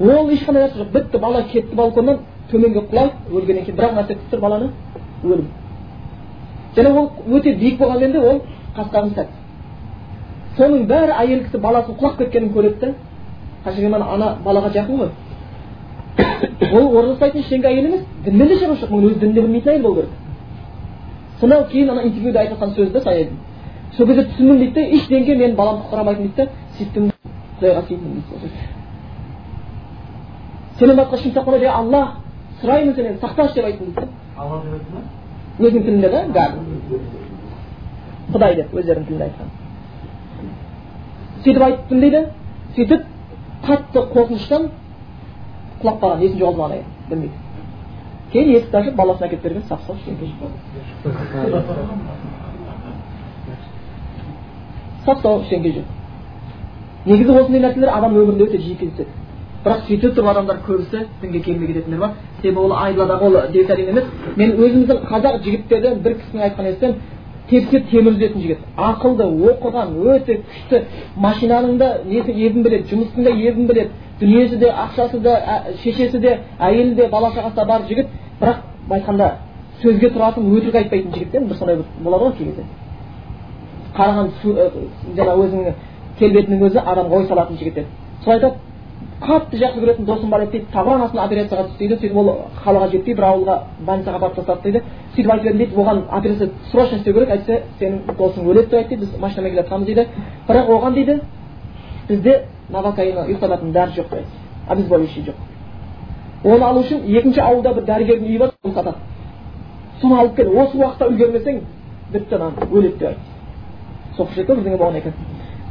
Ол ешқандай нәрсе жоқ. Бітті бала кетті балконнан төменге құлайды өлгеннен кейін бір ақ нәрсе күтіп тұр баланы өлім. Және ол өте биік болғанмен де ол қас сәт. Соның бәрі әйел кісі баласының құлап кеткенін көреді да ана балаға жақын ғой. Ол ораза ұстайтын ештеңке әйел емес дінмен де шаруасы жоқ өзі дінді білмейтін әйел болу керек. Сонан кейін ана интервьюда айтып да сая сол кезде түсіндім дейді да ештеңке менің баламды құтқара дейді да сөйттім құдайға сыйындым дейді сенен басқа ешкім сақтамайды аллах сұраймын сенен сақташы деп айттым дейді алла деп айтты ма өзінің тілінде да гад құдай деп өздерінің тілінде айтқан сөйтіп айттым дейді сөйтіп қатты қорқыныштан құлап қалған есін жоғалтып алған білмейді кейін есікті ашып баласын әкеліп берген сап сау сап сау ештеңке жоқ негізі осындай нәрселер адам өмірінде өте жиі кездеседі бірақ сөйте тұрып адамдар көбісі дінге келмей кететіндер бар себебі ол айдаладағы ол дельтарин емес мен өзіміздің қазақ жігіттерден бір кісінің айтқан естісем тепсе темір үзетін жігіт ақылды оқыған өте күшті машинаның да несі ебін біледі жұмыстың да ебін біледі дүниесі де ақшасы да шешесі де әйелі де бала шағасы да бар жігіт бірақ былай айтқанда сөзге тұратын өтірік айтпайтын жігіт бір сондай болады ғой кей кезде қараған жаңағы өзіңнің келбетінің өзі адамға ой салатын жігіт еді сол айтады қатты жақсы көретін досым бар еді дейді табан астына операцияға түсті дейді сөйтіп ол қалаға жетпей бір ауылға больницаға апарып тастады дейді сөйтіп айтып едім дейді оған операция срочно істеу керек әйтпесе сенің досың өледі деп айтты біз машинамен келе жатқанбыз дейді. Бірақ оған дейді бізде новокаина ұйықтататын дәрі жоқ дейді. Обезболивающий жоқ оны алу үшін екінші ауылда бір дәрігердің үйі бар соны сатады. Соны алып кел. Осы уақытта үлгермесең бітті ананы өледі деп айтты ғой біздің болған екен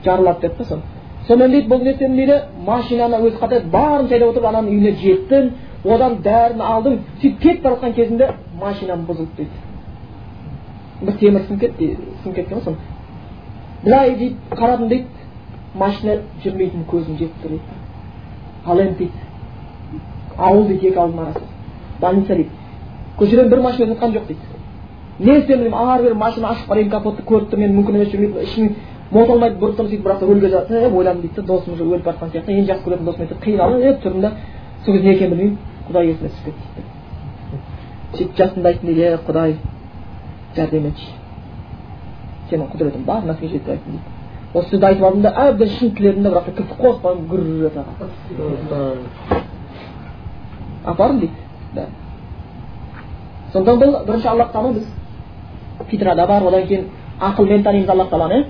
жарылады деді да соны. Сонымен дейді бұл істедім дейді машинаны өзі қатырып барынша айдап отырып ананың үйіне жеттім одан дәріні алдым. Сөйтіп кетіп бара жатқан кезінде машинам бұзылды дейді бір темір сынып кетті сынып кеткен ғой соны. Былай дейді қарадым дейді машина жүрмейтін көзім жетіп дейді. Ал енді дейді. Ауыл дейді екі ауылдың арасы больница дейді көшеден бір машина жатқан жоқ дейді не істеймін деймін ары бері машина ашып қараймын капотты көріп тұр мен мүмкін емес жүрмейді ішім мота алмайды бұрып тұрып сөйтіп бірақ рөлге жатып ойладым дейді да досым уже өліп бара жатқан сияқты ең жақсы көретін досым айтады қиналып тұрдым да сол кезде не екенін білмеймін құдай есіме түсіп кетті дейді сөйтіп жасымда айттым дейді е құдай жәрдем етші сенің құдіретің бар нәрсеге деп айттым дейді осы сөзді айтып алдым да әбден шын тіледім да бірақ кірпік қоспадым гүр апардым дейді сондықтан бұл бірінші аллах тану біз фитрада бар одан кейін ақылмен танимыз аллах тағаланы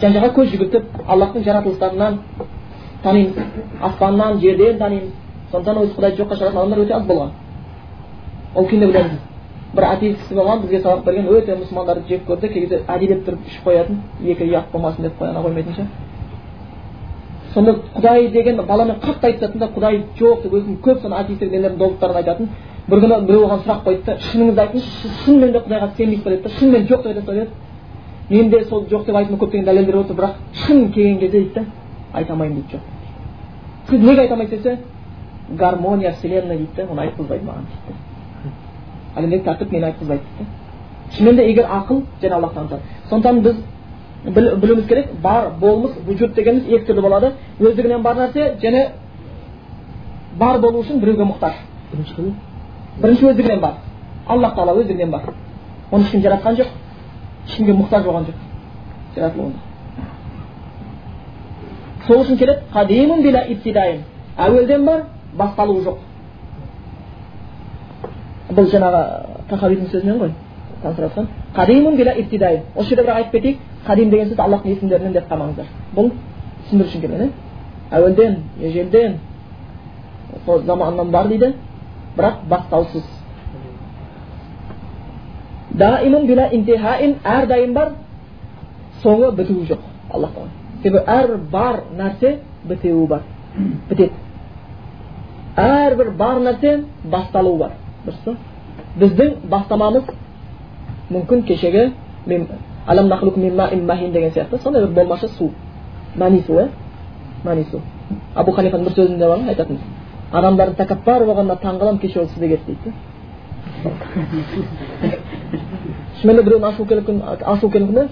жан жаққа көз жүгіртіп аллахтың жаратылыстарынан танимыз аспаннан жерден танимыз сондықтан өзі құдайды жоққа шығаратын адамдар өте аз болған ол күйінде білеміз бір атеист кісі болған бізге сабақ берген өте мұсылмандарды жек көрді кей кезде әдейілеп тұрып ішіп қоятын екі ұят болмасын деп қояна қоймайтынша сонда құдай деген баламен қатты айтысатын да құдай жоқ деп өзінің көп сан атеистер доводтарын айтатын. бір күні біреу оған сұрақ қойды да шыныңызды айтыңызшы шынымен де құдайға сенбейсіз ба деді да шынымен жоқ деп айта еді мен де сол жоқ деп айтуыма көптеген дәлелдер отыр бірақ шын келген кезде дейді да айта алмаймын дейді жоқ. сіз неге айта алмайсыз десе гармония вселенная дейді да оны айтқызбайды маған дейді да әлемдегі тәртіп мені айтқызбайды дейді да шынымен де егер ақыл және аллах танытады сондықтан біз білуіміз керек бар болмыс вujud дегеніміз екі түрлі болады өздігінен бар нәрсе және бар болу үшін біреуге мұқтаж бірінші бірінші өздігінен бар аллах тағала өздігінен бар оны ешкім жаратқан жоқ ешкімге мұқтаж болған жоқ жаратылуында сол үшін келеді қадимун била ибтидайын әуелден бар басталуы жоқ бұл жаңағы тахауидің сөзінен ғой таныстырып қадимун била ибтидайын осы жерде бірақ айтып кетейік қадим деген сөз аллахтың есімдерінен деп қалмаңыздар бұл түсіндіру үшін келген иә әуелден ежелден заманнан бар дейді бірақ бастаусыз даимун била интихаин әрдайым бар соңы бітуі жоқ аллах тағала себебі әр бар нәрсе бітеуі бар бітеді әрбір бар нәрсе басталуы бар дұрыс па біздің бастамамыз мүмкін кешегі деген сияқты сондай бір болмашы су мәни су иә мәни су абу ханифаның бір сөзінде бар айтатын адамдардың тәкаппар болғанына таң қаламын кеше ол сізде кетті дейді шынымен де біреудің ашу келген ашу келген күні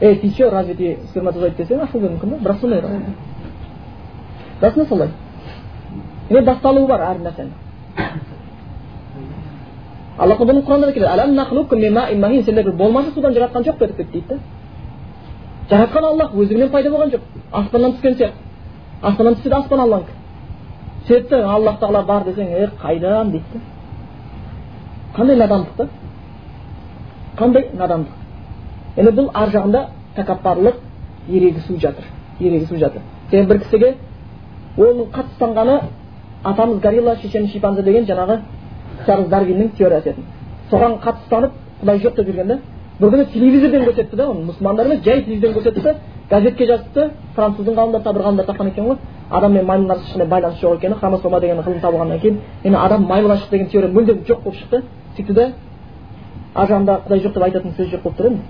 ей ты че разве ты сперматозоид десең ашу келген күні бірақ сондай расында солай не басталуы бар әр нәрсенің алла бұны құранда келеді сендерді болмашы судан жаратқан жоқ па деп дейді да жаратқан аллах өздігінен пайда болған жоқ аспаннан түскен сияқты аспаннан түссе де аспан алланікі сөйтті аллах тағала бар десең е қайдан дейді да қандай надандық та қандай надандық енді бұл ар жағында тәкаппарлық ерегісу жатыр ерегісу жатыр себебі бір кісіге оның қатыстанғаны атамыз горилла шешеміз шимпанзе деген жаңағы чарльз дарвиннің теориясы еді соған қатыстанып құдай жоқ деп жүрген да бір күні телевизордан көрсетті да оны мұсылмандар емес жай телевизордан көрсетті газетке жазыпты француздың ғалымдары тағы бір ғалымдар тапқан екен ғой адам мен маймыл арасында ешқандай байланыс жоқ екені хромосома деген ғылым табылғаннан кейін енді адам маймылға шықты деген теория мүлдем жоқ болып шықты сөйтті да ар жағында құдай жоқ деп айтатын сөз жоқ болып тұр енді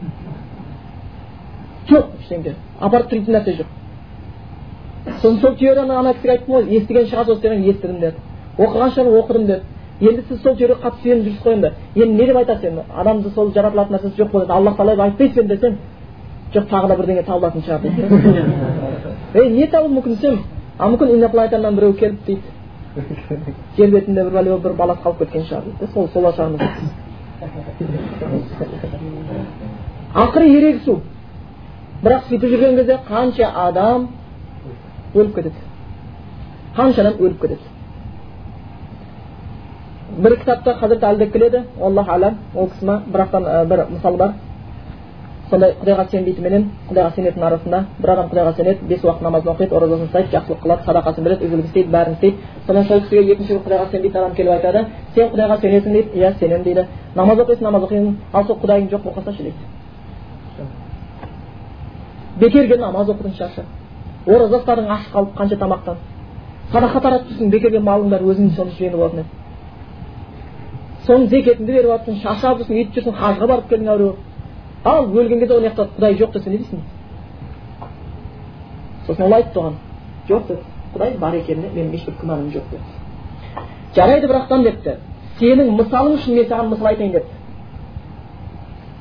жоқ ештеңе апарып тірейтін нәрсе жоқ сосын сол теорияны ана кісіге айттым ғой естіген шығарсыз осы естідім деді оқыған шығар оқыдым деді енді сіз сол теорияға қатты сүйеніп жүрсіз ғой енді. Енді не деп айтасыз енді? Адамды сол жаратылатын нәрсесі жоқ болады аллах тағала айтпайсыз ба десем жоқ тағы да бірдеңе табылатын шығар дейді. Ей не табылуы мүмкін десем? А мүмкін инопланетяннан біреу келіп дейді. Жер бетінде бір бір баласы қалып кеткен шығар дейді сол сол шығармыз ақыры ерегісу бірақ сөйтіп жүрген кезде қанша адам өліп кетеді? Қанша адам өліп кетеді? Бір кітапта хазірет әлдеп келеді аллах әлем ол кісі бірақтан бір мысал бар сондай құдайға сенбейтінменен құдайға сенетін арасында бір адам құдайға сенеді бес уақыт намазын оқиды оразасын ұстайды жақсылық қылады садақасын береді игілік істейді бәрін істейді содан сол кісіге екінші құдайға сенбейтін адам келіп айтады сен құдайға сенесің дейді иә сенемін дейді намаз оқисың намаз оқимын ал сол құдайың жоқ болып қалсашы дейді бекерге намаз оқыдың шаршап ораза ұстадың аш қалып қанша тамақтан садақа таратып жүрсің бекерге малың бар өзің соны жіберіп алатын еді соның зекетіңді беріп жатрсың шаршап жүрсің өйтіп жүрсің хажға барып келдің әуре ал өлген кезде ол жақта құдай жоқ десе не дейсің сосын ол айтты оған жоқ деді құдай бар екеніне менің ешбір күмәнім жоқ деді жарайды бірақтан депті. Сенің мысалың үшін мен саған мысал айтайын депті.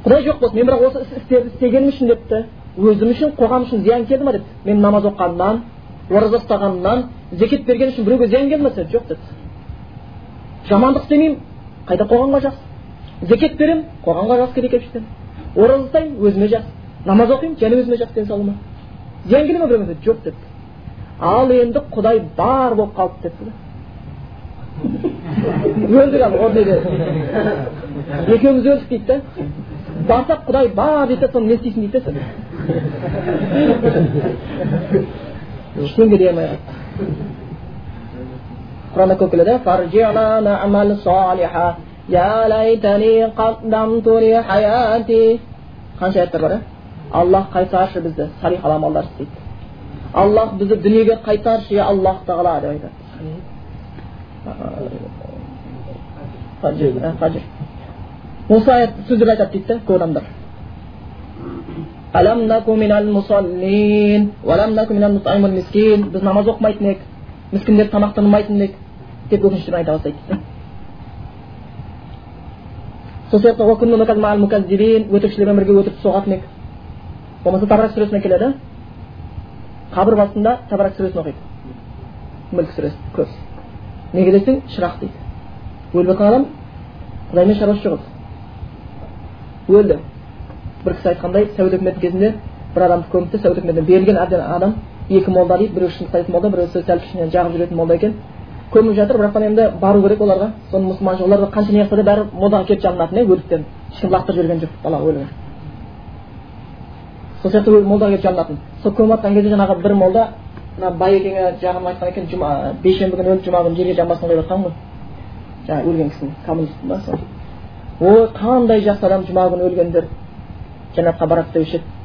Құдай жоқ болсын мен бірақ осы істерді істегенім үшін депті. Өзім үшін қоғам үшін зиян келді ма деді мен намаз оқығанымнан ораза ұстағанымнан зекет берген үшін біреуге зиян келді ма жоқ деді жамандық істемеймін қайда қоғамға жақсы зекет беремін қоғамға жақсы керек жетемін ораза ұстаймын өзіме жақсы намаз оқимын және өзіме жақсы денсаулығыма зиян келе ма біреуге жоқ депті. Ал енді құдай бар болып қалды депті да. Өлдік ал неде екеуміз өлдік дейді да. Барсақ құдай бар дейді да соны не істейсің дейді да сен ештеңе дей алмай қалды құранда ko'p keladi qancha oyatda bor alloh qaytarshi bizni salih amallar deydi alloh bizni dunyoga qaytarshi ya alloh taolo deydi muso so'zib aytadi deydida ku odamlar alam naku minal musallin valam naku minal міскіндерді тамақтанбайтын едік деп өкініштерін айта бастайды. Сол сияқты өтірікшілермен бірге өтірік соғатын едік болмаса табрак сүресіне келеді қабір басында табрак сүресін оқиды. Мүлк сүресі көз. Неге десең шырақ дейді. Өліп жатқан адам құдаймен шаруасы жоқ өлді. Бір кісі айтқандай сәуд үкіметі кезінде бір адамды көміпті сәуд үкіметіне берілген әбден адам екі молда дейді біреуі шындықтайтын молда біреуісі сәл кішкене жағып жүретін молда екен. Көміп жатыр бірақтан енді бару керек оларға. Соны мұсылманша олар қанша не қылса да бәрі молдаға келіп жалынатын иә өліктен. Ешкім лақтырып жіберген жоқ бала өлген сол сияқты молдаға келіп жалынатын. Сол көміп жатқан кезде жаңағы бір молда мына байекеңе жағын айтқан екен жұма бейсенбі күні өлді жұма күні жерге жамбасын қойып жатқан ғой. Жаңағы өлген кісінің коммунист па сол. Ой қандай жақсы адам жұма күні өлгендер. Жәннатқа барады деуші еді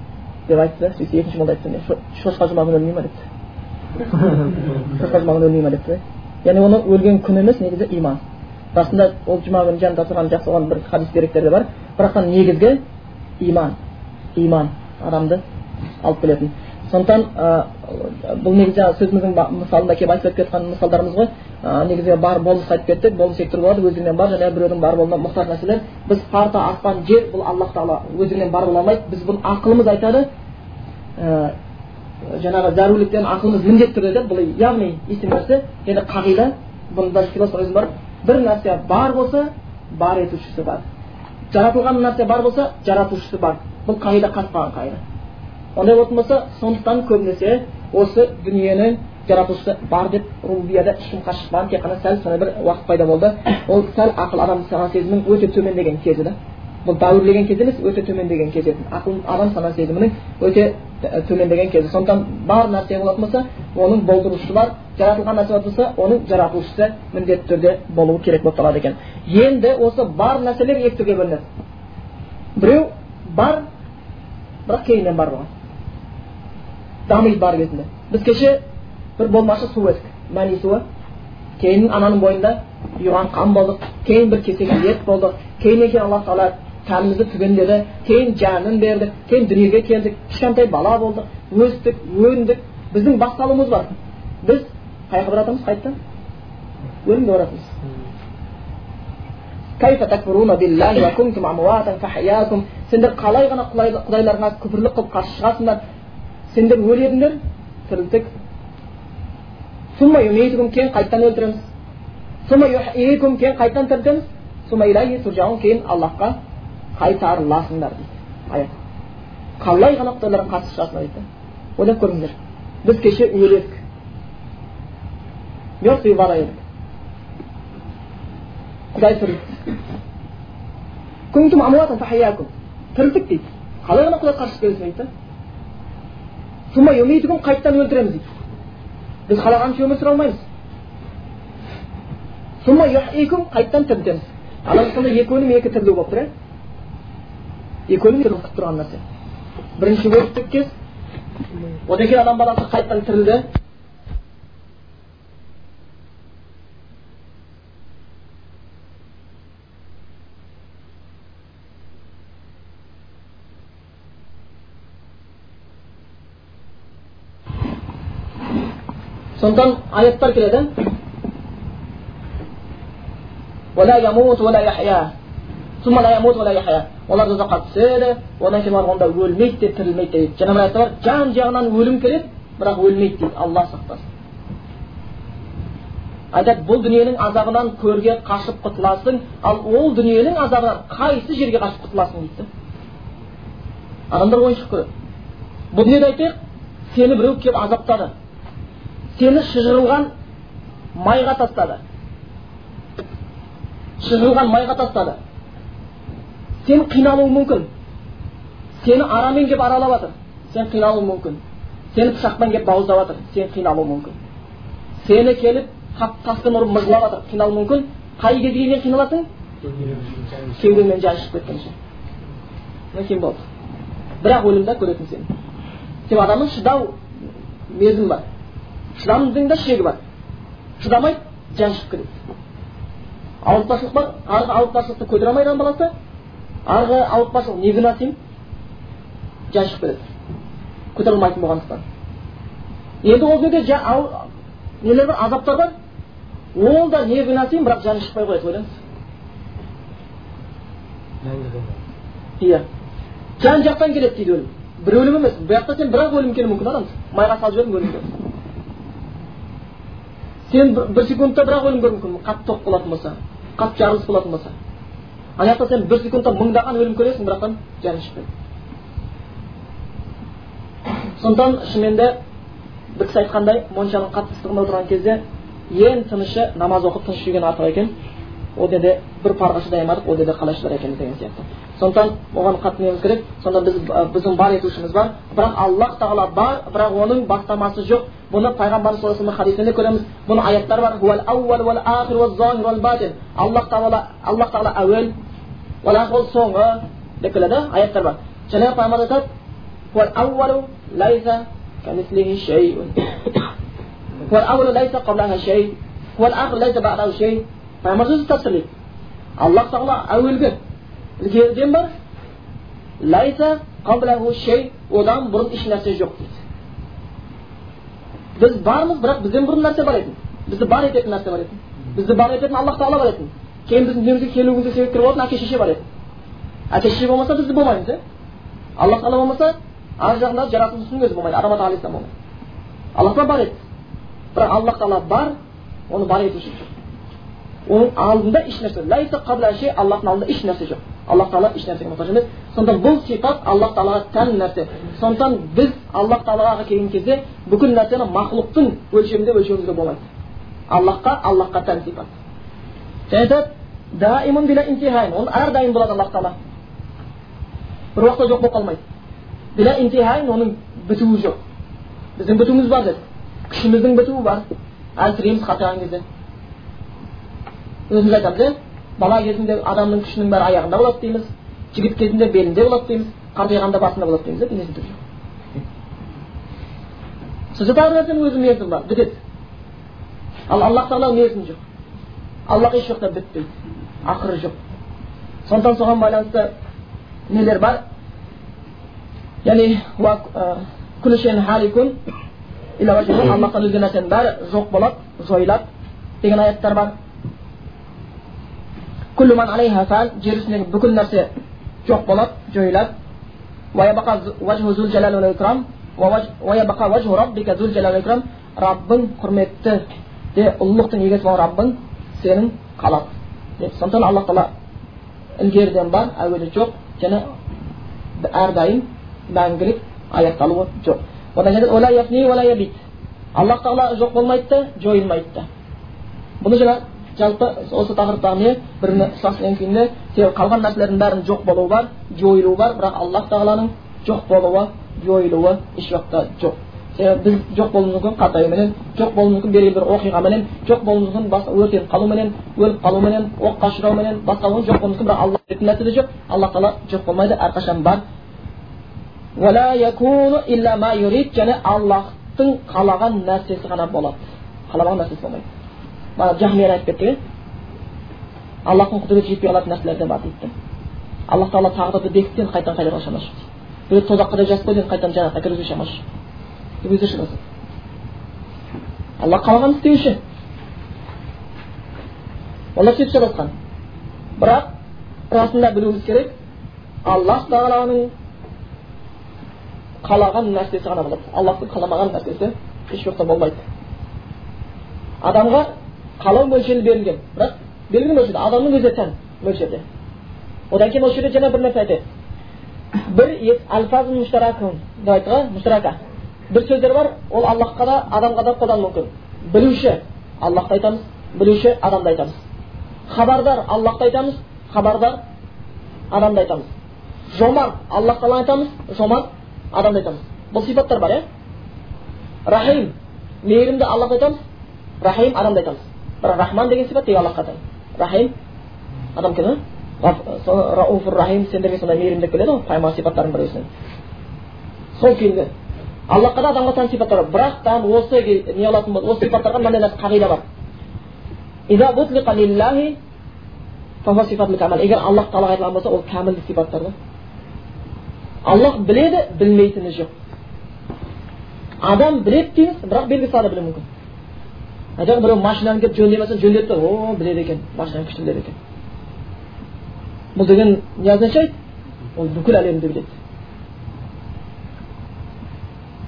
деп айтты да сөйтсе екінші молда айтты шошқа жұма күні өлмей ма депті шошқа жұма күні өлмей ма депті яғни оның өлген күні емес негізі иман расында ол жұма күні жанында тұрған жақсы болған бір хадис деректер де бар бірақ негізгі иман иман адамды алып келетін сондықтан бұл негізі сөзіміздің мысалында келіп айтып өтіп жатқан мысалдарымыз ғой негізі бар болмысқа айтып кеттік болмыс екі түрлі болады өздігінен бар және біреудің бар болуына мұқтаж нәрселер біз парта аспан жер бұл аллах тағала өздігінен бар бола алмайды біз бұны ақылымыз айтады жаңағы зәруліктен ақылымыз міндетті түрде айтады бұл яғни есте нәрсе енді қағида бұны даже философ бар бір нәрсе бар болса бар етушісі бар жаратылған нәрсе бар болса жаратушысы бар бұл қағида қатып қалған қағида ондай болатын болса сондықтан көбінесе осы дүниенің жаратушысы бар деп рубияда қарсы шықпаған тек қана сәл сондай бір уақыт пайда болды ол сәл ақыл адам сана сезімінің өте төмендеген кезі да бұл дәуірлеген кез емес өте төмендеген еді ақыл адам сана сезімінің өте төмендеген кезде сондықтан бар нәрсе болатын болса оның болдырушысы бар жаратылған нәрсе болатын болса оның жаратушысы міндетті түрде болуы керек болып тұрады екен енді осы бар нәрселер екі түрге бөлінеді біреу бар бірақ кейіннен бар болған дамиды бар кезінде біз кеше бір болмашы су едік мәни суы кейін ананың бойында ұйыған қан болдық кейін бір кесек ет болдық кейіннен кейін алла тағала тәнімізді түгендеді кейін жәнін берді кейін дүниеге келдік кішкентай бала болдық өстік өндік біздің басталуымыз бар біз қай жаққа баратырмыз қайтадан өлімге баратырмыз сендер қалай ғана құдайларыңа күпірлік қылып қарсы шығасыңдар сендер өледіңдер тірілдік кейін қайтадан өлтіреміз кейін тірілтеміз кейін аллахқа қайтарыласыңдар дейді аят қалай ғана құдайларға қарсы шығасыңдар дейді ойлап көріңдер біз кеше өледік мертвый едік құдай тірілдік дейді қалай ғана құдайға қарсы келесің дейді да қайтадан өлтіреміз дейді біз қалағанша өмір сүре алмаймыз қайтадан тірілтеміз ана сонда екі өлім екі тірілу болып тұр иә екі өлім тұрған нәрсе бірінші өліп кез одан кейін адам баласы қайтадан тірілді сондықтан аяттар келеді олар тозаққа түседі одан кейін олар онда өлмейді деп тірілмейді дейді жаңа бір аятта бар жан жағынан өлім келеді бірақ өлмейді дейді алла сақтасын айтады бұл дүниенің азабынан көрге қашып құтыласың ал ол дүниенің азабынан қайсы жерге қашып құтыласың дейді адамдар ойыншық көреді бұл дүниеде айтайық сені біреу келіп азаптады сені шыжырылған майға тастады. Шыжырылған майға тастады. Сен қиналуың мүмкін. Сені арамен келіп аралап жатыр сен қиналуың мүмкін. Сені пышақпен келіп бауыздап жатыр сен қиналуың мүмкін. Сені келіп таспен ұрып мыжлап жатыр қиналуың мүмкін. Қай кезге келген қиналасың кеудеңнен жан шығып кеткенше кейін болды бірақ өлімді көретін сен себебі адамның шыдау мерзімі бар. Шыдамдың да шегі бар. Шыдамайды жан шығып кетеді ауыртпашылық бар. Арғы ауыртпашылықты көтере адам баласы арғы ауыртпашылық не күнә жан шығып кетеді көтере алмайтын болғандықтан. Енді ол жерде нелер бар? Азаптар бар. Ол да не күнә бірақ жаны шықпай қояды ойлаңыз. Иә. Жан жақтан келеді дейді өлім. Бір өлім емес. Бұл жақта сен бір ақ өлім келуі мүмкін адамсың. Майға салып жібердің өлім келді сен бір секундта бір ақ өлім көруің мүмкін. Қатты тоқ болатын болса қатты жарылыс болатын болса. Ана жақта сен бір секундта мыңдаған өлім көресің бірақтан жаның шықпайды. Сондықтан шынымен де бір кісі айтқандай моншаның қатты ыстығында отырған кезде ең тынышы намаз оқып тыныш жүрген артық екен. Ол жерде бір парға шыдай алмадық ол жерде қалай шыдар екенбіз деген сияқты сондықтан оған қатты неміз керек сонда біз біздің бар етушіміз бар бірақ аллах тағала бар бірақ оның бастамасы жоқ бұны пайғамбарымыз саллаллаху алейhi хадисінде көреміз бұны аяттар бар аллах тағала аллах тағала әуел ол соңы деп келеді аяттар бар жаңағы пайғамбар айтады пайғамбар өзі тапсырлайды аллах тағала әуелгі ілгеріден бар шей одан бұрын еш нәрсе жоқ дейді біз бармыз бірақ бізден бұрын нәрсе бар еді бізді бар ететін нәрсе бар еді бізді бар ететін аллах тағала бар еді кейін біздің дүниемізге келуімізге себепкер болатын әке шеше бар еді әке шеше болмаса біз болмаймыз иә аллах тағала болмаса ар жағында жаратылыстың өзі болмайды адам болмайды аллах тағала бар еді бірақ аллах тағала бар оны бар етуші жоқ оның алдында ешнәрсе нәрсе аллахтың алдында еш нәрсе жоқ аллах тағала еш нәрсеге мұқтаж емес сонда бұл сипат аллах тағалаға тән нәрсе сондықтан біз аллах тағалаға келген кезде бүкіл нәрсені мақлұқтың өлшемінде өлшеуімізге болмайды аллахқа аллахқа тән сипат және айтады ол әрдайым болады аллах тағала бір уақытта жоқ болып қалмайды оның бітуі жоқ біздің бітуіміз бар деді күшіміздің бітуі бар әлсіреміз қартайған кезде өзіміз айтамыз иә бала кезінде адамның күшінің бәрі аяғында болады дейміз жігіт кезінде белінде болады дейміз қартайғанда басында болады дейміз түгі жоқ сізде тағы нәрсенің өзі мерзімі бар бітеді. Ал аллах тағала мерзімі жоқ. Аллах еш уақытта бітпейді ақыры жоқ. Сондықтан соған байланысты нелер бар? Яғни аллахтан өзге нәрсенің бәрі жоқ болады жойылады деген аяттар бар. Жер үстіндегі бүкіл нәрсе жоқ болады жойылады раббың құрметті де ұлылықтың егесі болған раббың сенің қалады деп сондықтан алла тағала ілгеріден бар әуелі жоқ және әрдайым мәңгілік аяқталуы жоқ аллах тағала жоқ болмайды да жойылмайды да бұны жаңа жалпы осы тақырыптағы не бір кейін себебі қалған нәрселердің бәрінің жоқ болуы бар жойылуы бар бірақ аллах тағаланың жоқ болуы жойылуы еш уақытта жоқ. Себебі біз жоқ болуымыз мүмкін қартаюменен жоқ болуы мүмкін белгілі бір оқиғаменен жоқ болуы мүмкін өртеніп қалуменен өліп қалуменен оққа ұшырауменен басқа жоқ болуы мүмкін бірақ алла беретін нәрсе де жоқ алла тағала жоқ болмайды әрқашан бар. Және аллахтың қалаған нәрсесі ғана болады. Қаламаған нәрсесі болмайды. Бағана жахмияр айтып кеттік иә аллахтың құдіреті жетпей қалатын нәрселер де бар дейді да аллах тағала тағдырды бекіткен қайтадан қайда шамасы жоқ біреу тозаққа да жазып қойды енді қайтадан жәннатқа кіргізу шамасы жоқ шығасың алла қалағанын істеуші олар сөйтіп жаратқан бірақ расында білуіміз керек аллах тағаланың қалаған нәрсесі ғана болады аллахтың қаламаған нәрсесі еш уақытта болмайды адамға қалау мөлшері берілген бірақ белгілі мөлшерде адамның өзіне тән мөлшерде одан кейін осы жерде жаңа бір нәрсе айтады бір альфаз деп айтты ғой мұштарака бір сөздер бар ол аллахқа да адамға да қолдану мүмкін білуші аллахты айтамыз білуші адамды айтамыз хабардар аллахты айтамыз хабардар адамды айтамыз жомарт аллах тағаланы айтамыз жомарт адамды айтамыз бұл сипаттар бар иә рахим мейірімді аллахты айтамыз рахим адамды айтамыз бірақ рахман деген сипат тек аллахқа тән рахим адам екен ғой рауфур рахим сендерге сондай мейірім деп келеді ғой пайғамбар сипаттардың біреусінен сол күйінде аллахқа да адамға тән сипаттар бар бірақ та осы не алатын болса осы сипаттарға мынандай нәрсе қағида бар егер аллах тағалаға айтылған болса ол кәмілдік сипаттар да аллах біледі білмейтіні жоқ адам біледі дейміз бірақ белгісі салада білуі мүмкін айтады біреу машинаны келіп жөндемесе жөндеді о біледі екен машинаны күшті біледі екен бұл деген не означает ол бүкіл әлемді біледі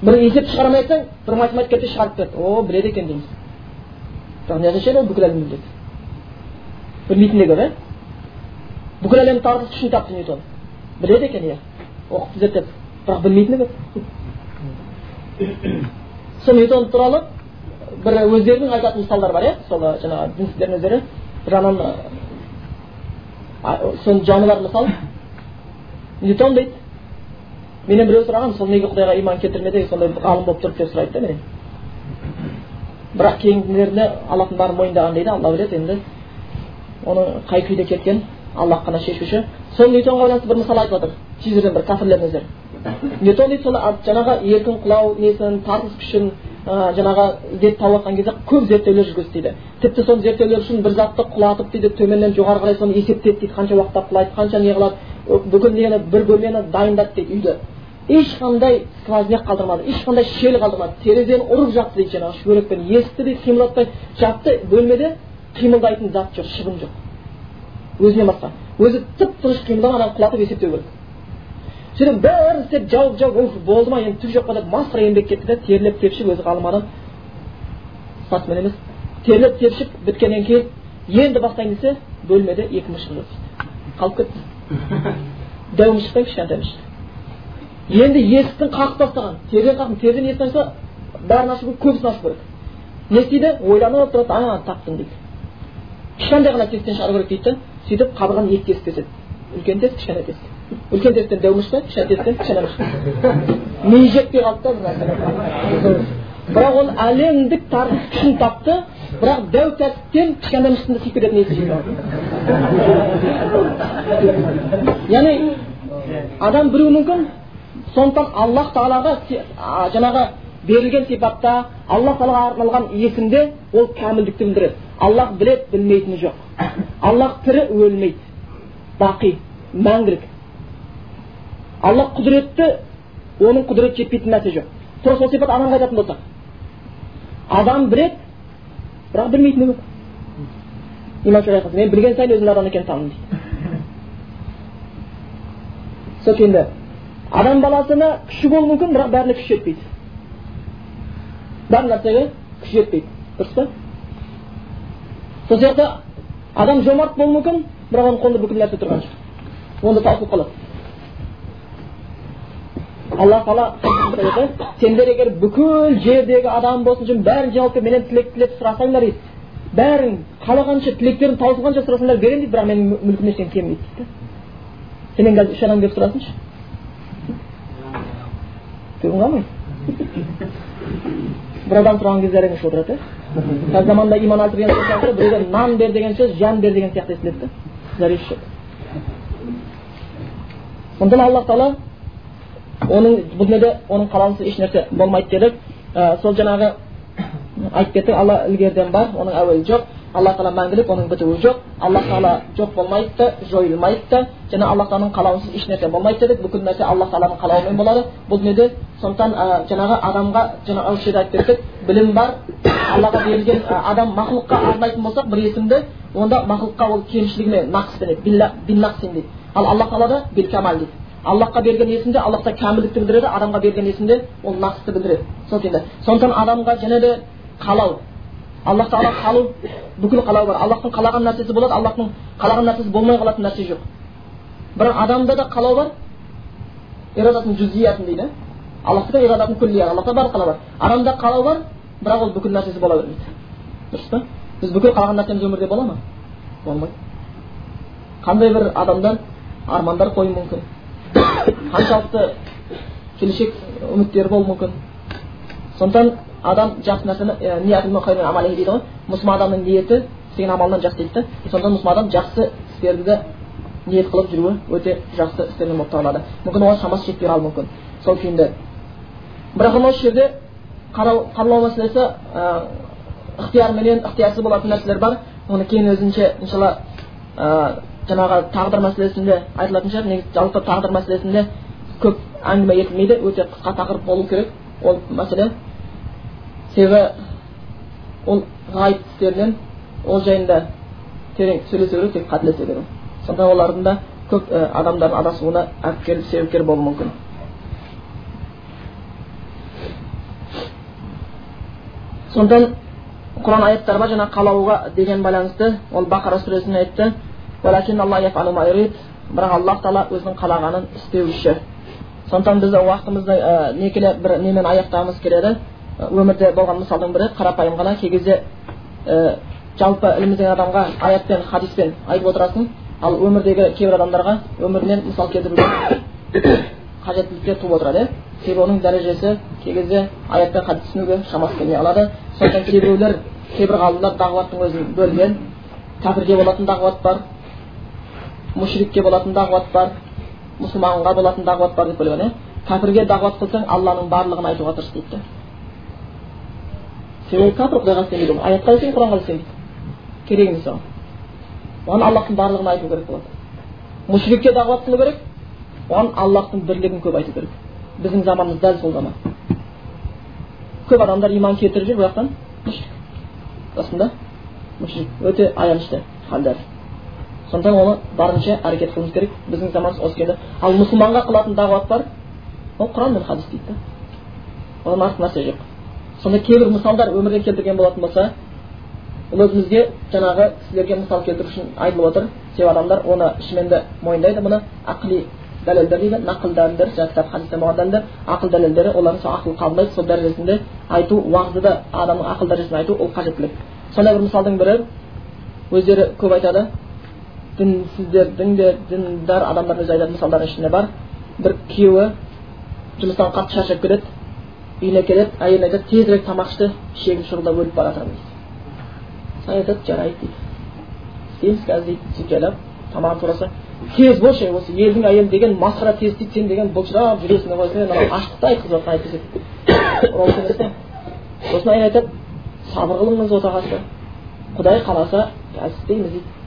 бір есепті шығара алмай жатсаң бір математик келді шығарып берді о біледі екен дейміз бірақ не означает ол бүкіл әлемді біледі білмейтін де көп иә бүкіл әлемнің тартылыс күшін тапты ньютон біледі екен иә оқып зерттеп бірақ білмейтіні көп сол ньютон туралы бір өздерінің айтатын мысалдары бар иә сол жаңағы дінсіздердің өздері бір жағынан соның жаны бар мысал ньютон дейді менен біреу сұраған сол неге құдайға иман келтірмеді сондай ғалым болып тұрды деп сұрайды да менен бірақ кейінгілеріне аллахтың бәрін мойындаған дейді алла біледі енді оның қай күйде кеткен аллах қана шешуші сол ньютонға байланысты бір мысал айтып жатыр сіздерден бір кәпірлердің өздері ньютон дейді сол жаңағы еркін құлау несін тартылыс күшін жаңағы іздеп тауып жатқан кезде көп зерттеулер жүргізді дейді. Тіпті соны зерттеулер үшін бір затты құлатып дейді төменнен жоғары қарай соны есептеді дейді қанша уақытта құлайды қанша не қылады бүкіл нені бір бөлмені дайындады дейді үйді. Ешқандай сквозняк қалдырмады ешқандай шел қалдырмады терезені ұрып жапты дейді жаңағы шүберекпен. Есікті дейді қимылдатпай жапты бөлмеде қимылдайтын зат жоқ шыбын жоқ. Өзінен басқа. Өзі тып тыныш қимылдап ананы құлатып есептеу керек. Сөйтіп бәрін істеп жауып жауып уф болды ма енді түк жоқ па деп масқара еңбек кетті да терлеп тепшіп өзі ғалым адам спортсмен емес терлеп тепшіп біткеннен кейін енді бастайын десе бөлмеде екі мышық жоқ қалып кетті дәу мышық пен кішкентай мышық енді есіктің қағып тастаған терезені қақтым терезені есіктен ашса бәрін ашу керек көбісін ашу керек не істейді ойланып тұрады а таптым дейді кішкентай ғана тесіктен шығару керек дейді да сөйтіп қабырғаны екі тесік кеседі үлкен тесік кішкентай тесік үлкен тесіктен дәу па кішкене тесіктен кішкене ми жетпей қалды да бірақ ол әлемдік тартыс күшін тапты бірақ дәу тәртіптен кішкентай тиіп кететін есі яғни адам білуі мүмкін сондықтан аллах тағалаға жаңағы берілген сипатта аллах тағалаға арналған есімде ол кәмілдікті білдіреді аллах біледі білмейтіні жоқ аллах тірі өлмейді бақи мәңгілік аллах құдіретті оның құдіреті жетпейтін нәрсе жоқ тура сол сипат адамға айтатын болсақ адам біледі бірақ білмейтіні көп имам шафи мен білген сайын өзімнің адам екенін таныдым дейді сол енді адам баласына күші болуы мүмкін бірақ бәріне күш жетпейді бар нәрсеге күш жетпейді дұрыс па сол сияқты адам жомарт болуы мүмкін бірақ оның қолында бүкіл нәрсе тұрған жоқ онда таусылып қалады алла тағала сендер егер бүкіл жердегі адам болсын үшін бәрін жиналып келіп менен тілек тілеп сұрасаңдар дейді бәрін қалағанша тілектерің таусылғанша сұрасаңдар беремін дейді бірақ менің мүлкімнен ештеңе келмейді дейді сенен қазір үш адам келіп сұрасыншы күлкің қалмайды бір адам сұраған кезде әрең ішіп отырады иә қазір заманда иман сөз біреуден нан бер деген сөз жан бер деген сияқты естіледі да зәресі жоқ сондықтан аллах тағала оның бұл дүниеде оның қалаусыз ешнәрсе болмайды дедік ә, сол жаңағы айтып кеттік алла ілгеріден бар оның әуелі жоқ. Алла тағала мәңгілік оның бітуі жоқ. Алла тағала жоқ болмайды да жойылмайды да. Және алла тағаланың қалауынсыз ешнәрсе болмайды дедік бүкіл нәрсе алла тағаланың қалауымен болады. Бұл дүниеде сондықтан ә, жаңағы адамға жаңа осы жерде айтып кеттік білім бар. Аллаға берілген ә, адам мақұлыққа арнайтын болсақ бір есімді онда мақұлыққа ол кемшілігімен нақыс денеді дейді. Ал алла тағалада билкамал дейді. Аллахқа берген есімде аллахта кәмілдікті білдіреді адамға берген есімде ол нақысты білдіреді сол енді сондықтан адамға және де қалау аллах тағала қалу бүкіл қалау бар аллахтың қалаған нәрсесі болады аллахтың қалаған нәрсесі болмай қалатын нәрсе жоқ бірақ адамда да қалау бар ирадатын жүзиятын дейді аллахта да ирадатын күллия аллахта барлық қалау бар адамда қалау бар бірақ ол бүкіл нәрсесі бола бермейді дұрыс па біз бүкіл қалаған нәрсеміз өмірде бола ма болмайды қандай бір адамдар армандар қоюы мүмкін қаншалықты келешек үміттері болуы мүмкін сондықтан адам жақсы нәрсені дейді ғой мұсылман адамның ниеті істеген амалынан жақсы дейді да сондықтан мұсылман адам жақсы істерді ниет қылып жүруі өте жақсы істермен болып табылады мүмкін оған шамасы жетпей қалуы мүмкін сол күйінде бірақ осы жерде қаралау мәселесі ә, ықтиярменен ықтиярсыз болатын нәрселер бар оны кейін өзінше иншалла жаңағы тағдыр мәселесінде айтылатын шығар. Негізі жалпы тағдыр мәселесінде көп әңгіме етілмейді. Өте қысқа тақырып болу керек. Ол мәселе себебі ол ғайып істерінен ол жайында терең сөйлесе беру тек қателесе беру сондықтан олардың да көп ә, адамдардың адасуына әпкер себепкер болуы мүмкін. Сондықтан құран аяттар бар жаңа қалауға деген байланысты ол бақара сүресінде айтты. Бірақ аллах тағала өзінің қалағанын істеуші. Сондықтан біз уақытымызды ә, некелі бір немен аяқтағымыз келеді өмірде болған мысалдың бірі қарапайым ғана. Кей кезде ә, жалпы іліміздегі адамға аят пен хадиспен айтып отырасың. Ал өмірдегі кейбір адамдарға өмірінен мысал келтіруге қажеттіліктер туып отырады иә. Себебі оның дәрежесі кей кезде аят пен хадис түсінуге шамасы келмей қалады. Сондықтан кейбіреулер кейбір ғалымдар дағуаттың өзін бөлген кәпірге болатын дағуат бар. Мушрикке болатын дағуат бар мұсылманға болатын дағуат бар деп бөлген иә кәпірге дағуат қылсаң алланың барлығын айтуға тырыс дейді сен ол кәпір құдайға сенбейді ғой аятқа да сен құранға да сенбейді керек емес оған оған аллахтың барлығын айту керек болады мушрикке дағуат қылу керек оған аллахтың бірлігін көп айту керек біздің заманымыз дәл сол заман көп адамдар иман келтіріп жүр бірақ жақтан расында өте аянышты халдар сондықтан оны барынша әрекет қылуымыз керек. Біздің заманымыз осы кезде ал мұсылманға қылатын дағуат бар. Ол құран мен хадис дейді да. Одан артық нәрсе жоқ. Сонда кейбір мысалдар өмірден келтірген болатын болса бұл өзімізге жаңағы сіздерге мысал келтіру үшін айтылып отыр. Себебі адамдар оны шынымен де мойындайды. Бұны ақли дәлелдер дейді нақыл дәлелдер жаңағы кітап дәлелдер ақыл дәлелдері олардың сол ақыл қабылдайды сол дәрежесінде айту уағызды да адамның ақыл дәрежесінде айту ол қажеттілік. Сондай бір мысалдың бірі өздері көп айтады. Дінсіздердің де діндар адамдардың өзі айтатын мысалдардың ішінде бар бір күйеуі жұмыстан қатты шаршап келеді үйіне келеді әйеліне айтады тезірек тамақ ішті ішегім шұрылдап өліп бара жатырмын дейді содан айтады жарайды дейді істейміз қазір дейді сөйтіп жайлап тамағын тураса тез болшы осы елдің әйелі деген масқара тез дейді сен деген былжырап жүресің сен анау аштықты айтқызып жатқан әйтпесе сосын әйел айтады сабыр қылыңыз отағасы құдай қаласа қазір істейміз дейді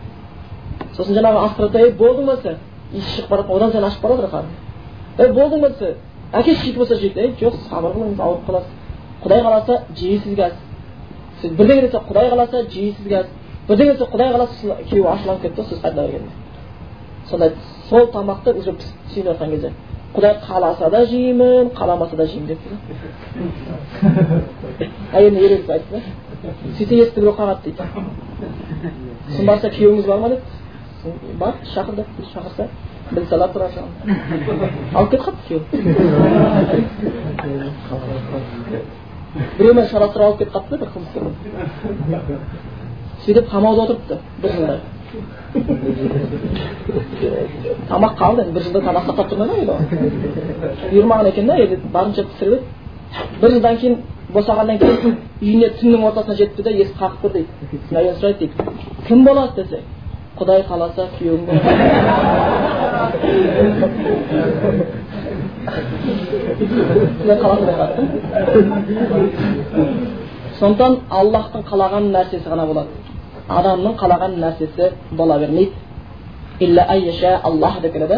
сосын жаңағы асқар ей болдың ба сен? Иісі шығып бара одан сайын ашып бара жатыр қарның ей болдың ба сен? Әкесі сөйтіп болса жейді. Ей жоқ сабыр қылыңыз ауырып қаласыз құдай қаласа жейсіз қазір сіз бірдеңе десе құдай қаласа жейсіз қазір бірдеңе десе құдай қаласа күйеуі ашуланып кетті сөз қайта бергенде сонда сол тамақты уже сүйініп жатқан кезде құдай қаласа да жеймін қаламаса да жеймін депті да әйеліне ерегісіп айтты да сөйтсе есікті біреу қағады дейді. Сосын барса күйеуіңіз бар ма бар шақыр деп шақырса біле салады тұрар алып кетіп қалыпты біреумен шарастырып алып кетіп қалыпты бір қылмыскер сөйтіп қамауда отырыпты бір жылдай тамақ қалды енді бір жылда тамақ сақтап тұрмай ма енді бұйырмаған екен да енді барынша пісіріп еді бір жылдан кейін босағаннан кейін үйіне түннің ортасына жетіпті да есік қағып тұр дейді әйел сұрайды дейді кім болады десе құдай қаласа күйеуің сондықтан аллахтың қалаған нәрсесі ғана болады адамның қалаған нәрсесі бола бермейді аллах деп келеді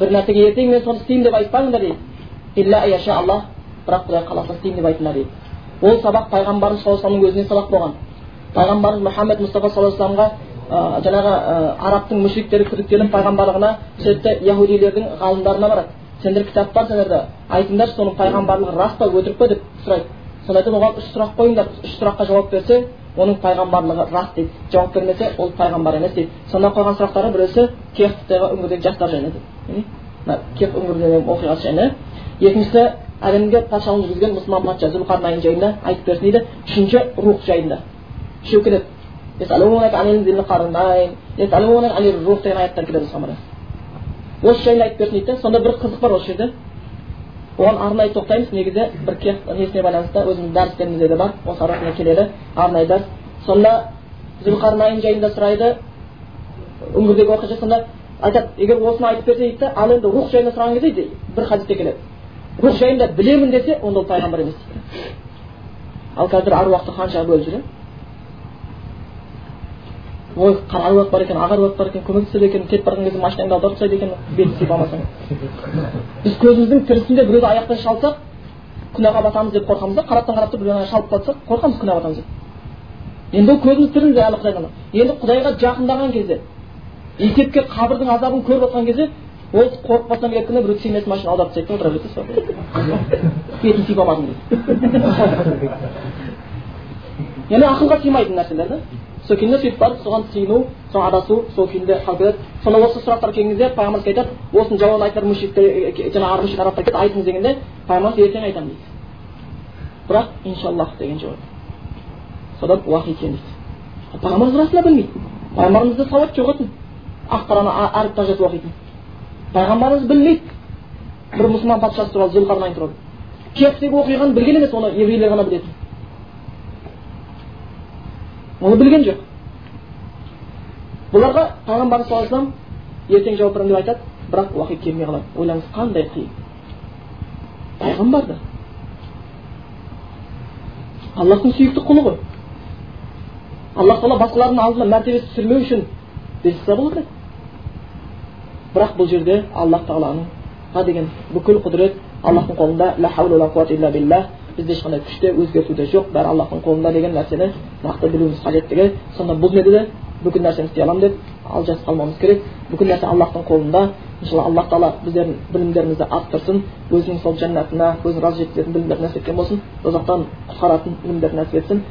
бір нәрсеге ертең мен соны істеймін деп айтпаңдар дейді аллах бірақ құдай қаласа істеймін деп айтыңдар дейді ол сабақ пайғамбарымыз саллаллаху алейhi өзіне сабақ болған. Пайғамбарымыз мұхаммед мұстафа саллаллаху алейhi вассаламға жаңағы арабтың мүшриктері күдіктеніп пайғамбарлығына сөйтті яхудилердің ғалымдарына барады. Сендер кітап бар сендерде айтыңдаршы соның пайғамбарлығы рас па өтірік па? деп сұрайды. Сонда айтады оған үш сұрақ қойыңдар үш сұраққа жауап берсе оның пайғамбарлығы рас дейді. Жауап бермесе ол пайғамбар емес дейді. Сонда қойған сұрақтары біреусі кехтегі үңгірдегі жастар жайында дейді. Мына кех үңгірдегі оқиғасы жайында. Екіншісі әлемге патшалық жүргізген мұсылман патша зүлқарнайн жайында айтып берсін дейді. Үшінші рух жайында. Үшеу деген аяттар келеді осыған осы жайында айтып берсін дейді. Да сонда бір қызық бар осы жерде. Оған арнайы тоқтаймыз. Негізі бір несіне байланысты өзіміздің дәрістерімізде де бар. Осы арасында келеді арнайы дәріс. Сонда зүлқарнайн жайында сұрайды. Үңгірдегі оқиға сонда айтады. Егер осыны айтып берсе дейді ал енді рух жайында сұраған кезде бір хадисте келеді. Рух жайында білемін десе онда ол пайғамбар емес ал қазір аруақты қаншаға бөліп жүр ой аруақ бар екен аға аруақ бар екен көмектеседі екен кетіп бара жатқан кезде машинаңды аударып тастайды екен бетін сипап алмасаң біз көзіміздің тірісінде біреуді аяқтан шалсақ күнәға батамыз деп қорқамыз да қараптан қарап тұрып біреуді шалып қалсақ қорқамыз күнәға батамыз деп енді ол көзіміз тіріміз әлі құдайдан енді құдайға жақындаған кезде есепке қабірдің азабын көріп жатқан кезде ол қорықпастан келеді күні біреу тиемес машина аударып тастайды да отыра береді бетін сипап алмадым дейді яғни ақылға сыймайтын нәрселер да. Сол күйінде сөйтіп барып соған сыйыну соған адасу сол күйінде қалып кетеді сонда осы сұрақтар келген кезде пайғамбарымыз айтады осының жауабын айтар мүшриктер жаңағы мүшрик арабтар келеді айтыңыз дегенде пайғамбарымыз ертең айтамын дейді. Бірақ иншаллах деген жауап. Содан уахи екен дейді. Пайғамбарымыз расында білмейді. Пайғамбарымызда сауат жоқ етін ақ қараны әріп жазып оқитын пайғамбарымыз білмейді бір мұсылман патшасы туралы зүлқарнайн туралы кехтегі оқиғаны білген емес оны еврейлер ғана білетін оны білген жоқ бұларға пайғамбарымыз саллаллаху алейhi ертең жауап беремін деп айтады бірақ уақит келмей қалады ойлаңыз қандай қиын пайғамбар да аллахтың сүйікті құлы ғой аллах тағала басқалардың алдына мәртебесі түсірмеу үшін берсе болар еді бірақ бұл жерде аллах тағаланың деген бүкіл құдірет аллахтың қолында. Бізде ешқандай күш те өзгерту де жоқ. Бәрі аллахтың қолында деген нәрсені нақты білуіміз қажеттігі. Сонда бұл неде де? Бүкіл нәрсені істей аламын деп алжасып қалмауымыз керек. Бүкіл нәрсе аллахтың қолында. Иншалла аллах тағала біздердің білімдерімізді арттырсын. Өзінің сол жәннатына өзінің разы жеткізетін білімдер нәсіп еткен болсын. Тозақтан құтқаратын білімдер нәсіп етсін.